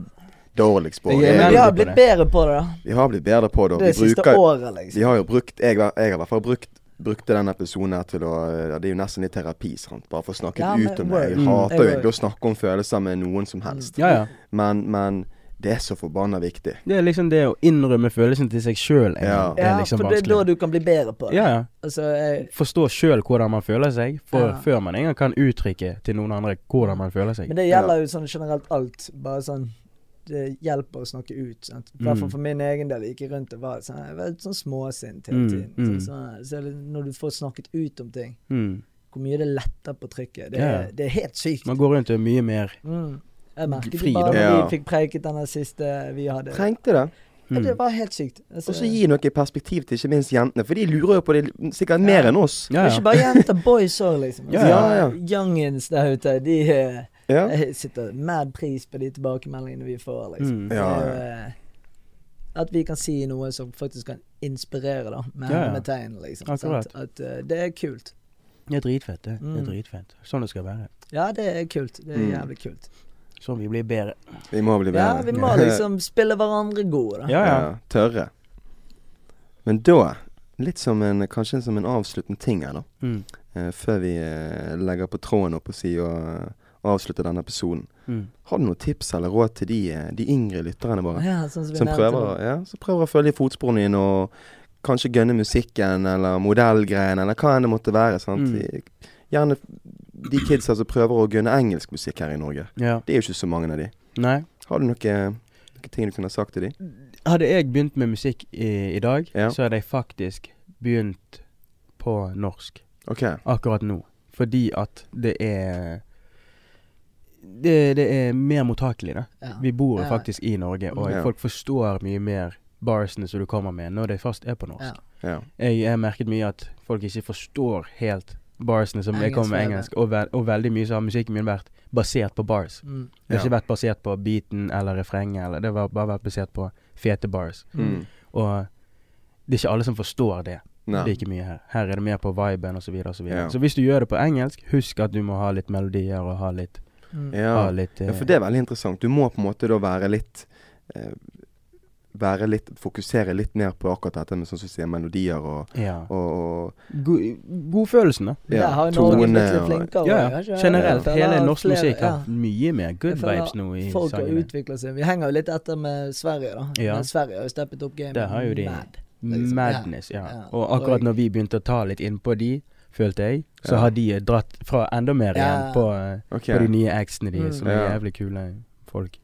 dårligst på. Det Men vi har blitt bedre på det, da. Vi har blitt bedre på det. og Det Vi siste bruker året, liksom. Vi har jo brukt Jeg, jeg har i hvert fall brukt brukte denne episoden her til å ja, Det er jo nesten litt terapi, sant. Bare for å snakke Ja, ut om det. Jeg Mm. hater jo word. egentlig å snakke om følelser med noen som helst. Ja, ja. Men, men det er så forbanna viktig. Det er liksom det å innrømme følelsen til seg sjøl Ja. Ja, liksom for det er da du kan bli bedre på det. Ja, ja. Altså, jeg, Forstå sjøl hvordan man føler seg, for, Ja. før man engang kan uttrykke til noen andre hvordan man føler seg. men det gjelder jo sånn generelt alt. Bare sånn Det hjelper å snakke ut. Sant? I hvert fall Mm. for min egen del. Jeg gikk rundt og var sånn, jeg var sånn småsint hele Mm, tiden. mm. Sånn, sånn, så når du får snakket ut om ting, Mm. hvor mye det letter på trykket. Det, Ja. er, det er helt sykt. Man går rundt og er mye mer Mm. Jeg merket Fri, det bare da. når Ja. vi fikk preiket denne siste vi hadde. Trengte det. Ja, mm. det var helt sykt. Altså, Og så gi noe perspektiv til ikke minst jentene, for de lurer jo på det sikkert mer enn oss. Ja, Ikke bare jenter, boys òg, liksom. Altså, ja, ja. Youngins der ute, de eh, Ja. Jeg sitter mad pris på de tilbakemeldingene vi får, liksom. Mm. Ja, Det ja. eh, at vi kan si noe som faktisk kan inspirere, da, med, Ja, ja. med tegn, liksom. Sant? At uh, det er kult. Det er dritfett, det. Det Mm. er dritfett. Sånn det skal være. Ja, det er kult. Det er Mm. jævlig kult. Sånn vi blir bedre. Vi må bli Ja, vi må liksom spille hverandre gode, da. Ja, ja. Ja, tørre. Men da, litt som en, kanskje som en avsluttende ting her, da. Mm. eh, før vi eh, legger på tråden opp og sier og eh, avslutter denne episoden. Mm. Har du noen tips eller råd til de, de yngre lytterne våre? Ja, sånn som Som prøver, ja, som prøver å følge i fotsporene dine og kanskje gønne musikken eller modellgreiene eller hva enn det måtte være. sant? Mm. Gjerne de kidsa som prøver å gunne engelsk musikk her i Norge. Ja. Det er jo ikke så mange av de. Nei. Har du noen noe ting du kunne ha sagt til de? Hadde jeg begynt med musikk i, i dag, Ja. så hadde jeg faktisk begynt på norsk Okay. akkurat nå. Fordi at det er Det, det er mer mottakelig, da. Ja. Vi bor jo Ja. faktisk i Norge, og Ja. folk forstår mye mer barsene som du kommer med, når det først er på norsk. Ja. Ja. Jeg har merket mye at folk ikke forstår helt barsene som jeg kommer med Engelsk, engelsk, og, ve og veldig mye så har musikken min vært basert på bars. Mm. Det har Ja. ikke vært basert på beaten eller refrenget, eller det har bare vært basert på fete bars. Mm. Og det er ikke alle som forstår det. Nei. like mye her. Her er det mer på viben osv. Så, videre, og så, videre. Ja. så hvis du gjør det på engelsk, husk at du må ha litt melodier og ha litt, Mm. Ja. ha litt ja, eh, for det er veldig interessant. Du må på en måte da være litt eh, Være litt Fokusere litt mer på akkurat dette med sånn som sier, melodier og, ja. og, og God, godfølelsen, da. Ja, Der har jo Norge tone blitt litt og- flinkere. Ja, ja. kanskje? Generelt. Hele norsk musikk ja. har mye mer good føler vibes nå i Folk har Folk utvikla seg. Vi henger jo litt etter med Sverige, da. Ja. Men Sverige har jo steppet opp gamet Der har jo de mad. liksom. Madness, ja. Ja. Og akkurat når vi begynte å ta litt innpå de, følte jeg, så Ja. har de dratt fra enda mer Ja. igjen på, okay. På de nye actsene de, Mm. som er Ja. jævlig kule folk.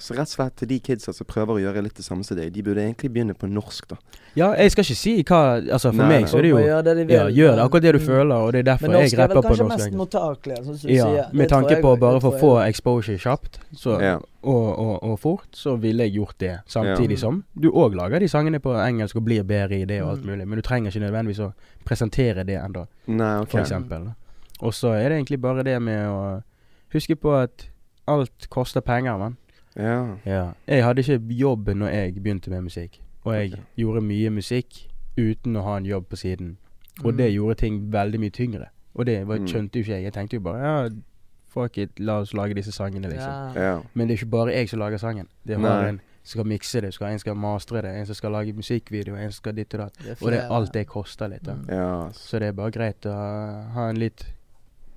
Så rett og slett til de kidsa som prøver å gjøre litt det samme som deg, de burde egentlig begynne på norsk, da. Ja, jeg skal ikke si hva Altså, for Nei, meg nei. så er det jo gjør det de vil, Ja, gjør det akkurat det du mm. føler, og det er derfor jeg rapper på norsk Men norsk er vel kanskje mest mottakelig, sånn som du Ja, sier. med Det tanke jeg på bare for å få exposure kjapt så, Ja. og, og, og fort, så ville jeg gjort det. Samtidig Ja. som du òg lager de sangene på engelsk og blir bedre i det og alt Mm. mulig. Men du trenger ikke nødvendigvis å presentere det ennå, Nei, OK. for eksempel. Og så er det egentlig bare det med å huske på at alt koster penger, mann. Ja. Ja. Jeg hadde ikke jobb når jeg begynte med musikk. Og jeg okay. gjorde mye musikk uten å ha en jobb på siden. Og det Mm. gjorde ting veldig mye tyngre. Og det var, Mm. skjønte jo ikke jeg. Jeg tenkte jo bare ja, fuck it, la oss lage disse sangene, liksom. Ja. ja. Men det er ikke bare jeg som lager sangen. Det er Nei. en som skal mikse det, skal, en skal mastre det, en som skal lage musikkvideo, en som skal ditt og datt. Og det, er alt det koster litt. da. Mm. ja. Så det er bare greit å ha en litt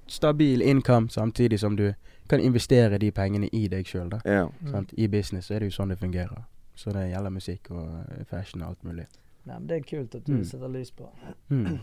stabil income, samtidig som du kan investere de pengene i deg sjøl, da. ja. Mm. I business så er det jo sånn det fungerer. Så det gjelder musikk og eh, fashion og alt mulig. Nei, men det er kult at du Mm. setter lys på. Mm.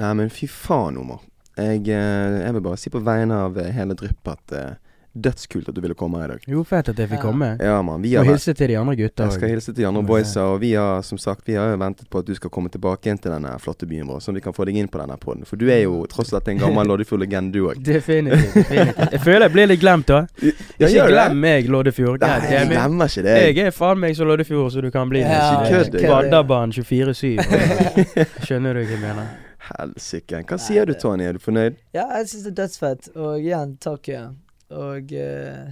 Nei, men fy faen, Omar. Jeg, eh, jeg vil bare si på vegne av eh, hele Drypp at eh, dødskult at du ville komme her i dag. Jo, fett at jeg fikk Ja. komme. Ja, man, Vi Og hilse til de andre gutta Jeg skal hilse til de andre boysa, og vi har som sagt Vi har jo ventet på at du skal komme tilbake inn til denne flotte byen vår, så vi kan få deg inn på denne podden. For du er jo tross alt en gammel Loddefjord-legende, du òg. Definitivt. definitivt. Jeg føler jeg blir litt glemt, da. Ja, Ikke glem meg, Loddefjord. Nei, jeg glemmer ikke det. Jeg er faen meg så Loddefjord som du kan bli. Ja. Vadderbanen 24-7. Skjønner du hva jeg mener? Helsike. Hva sier du, Tony? Er du fornøyd? Ja, jeg syns det er dødsfett. Og igjen, takk. Ja. Og eh,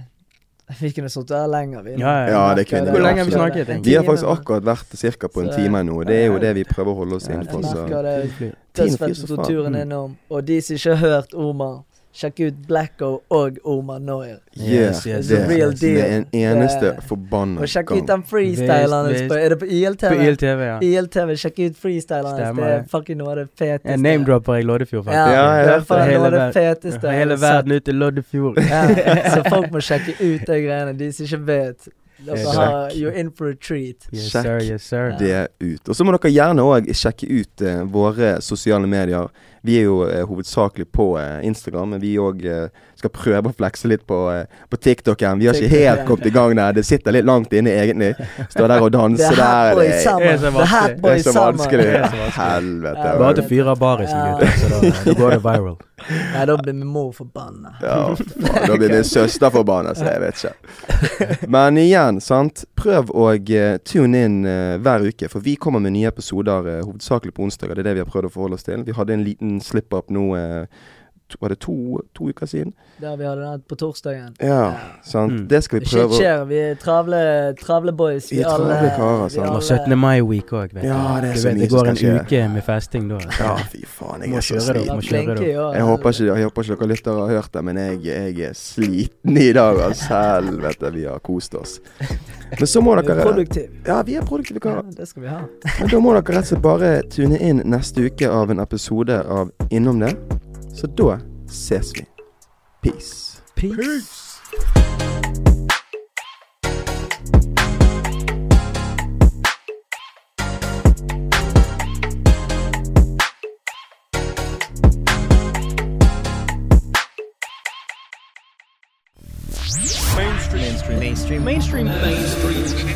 vi kunne sittet her lenger. Vi, Ja, ja. Ja, det kunne vi. Hvor lenge har vi snakket, egentlig? Vi har faktisk akkurat vært ca. på en Så- time nå. Det er jo det vi prøver å holde oss Ja, innenfor. jeg Så. merker det. Dødsfett på turen innom. Og de som ikke har hørt Omar, sjekk ut Blacko og Omar Noir. Yeah, Yes, yes, det yes, real som er en eneste yeah. forbanna Og sjekk ut den freestyleren hans Er det på ILTV? På ILTV, ja. ILTV, sjekk ut freestyleren hans. Det er fucking noe av det feteste. Jeg name-dropper i Loddefjord, Ja, ja, Ja, det er hørte noe av det feteste. Hele verden ut til Loddefjord. Ja, så folk må sjekke ut de greiene. De som ikke vet. Dere har You're in for a treat. Yes, Sjekk. sir, yes, sir. det ut. Og så må dere gjerne òg sjekke ut eh, våre sosiale medier. Vi er jo eh, hovedsakelig på eh, Instagram, men vi òg eh, skal prøve å flekse litt på, eh, på TikToken. Vi har ikke helt kommet i gang der. Det sitter litt langt inne, egentlig. Står der og danse er der. Det, er så Det det så vanskelig. Det er så vanskelig. Helvete. Ja, Bare til fyre av barisen, gutter, så da, da går det viral. Nei, da blir min mor forbanna. Ja, faen, da blir min søster forbanna, så jeg vet ikke. Men igjen, sant. Prøv å eh, tune inn eh, hver uke, for vi kommer med nye episoder eh, hovedsakelig på onsdager. Det er det vi har prøvd å forholde oss til. Vi hadde en liten slip-up nå eh, Var det to, to uker siden? Der vi hadde den på torsdagen. Ja, sant. Mm. Det skal vi prøve Shit skjer. Vi er travle, travle boys. Vi er travle karer, sant. Alle... 17. mai-week òg, vet du. Ja, det er du så vet, mye det som går en skje. uke med festing da. Ja, fy faen, jeg er så sliten. Jeg håper, ikke, jeg håper ikke dere lyttere har hørt det, men jeg, jeg er sliten i dag. Altså, helvete, vi har kost oss. Men så må Vi er dere produktive. Ja, vi er produktive Ja, det skal vi ha. Men da må dere rett og slett bare tune inn neste uke av en episode av Innom det. Så da ses vi. Peace. Peace. mainstream mainstream mainstream mainstream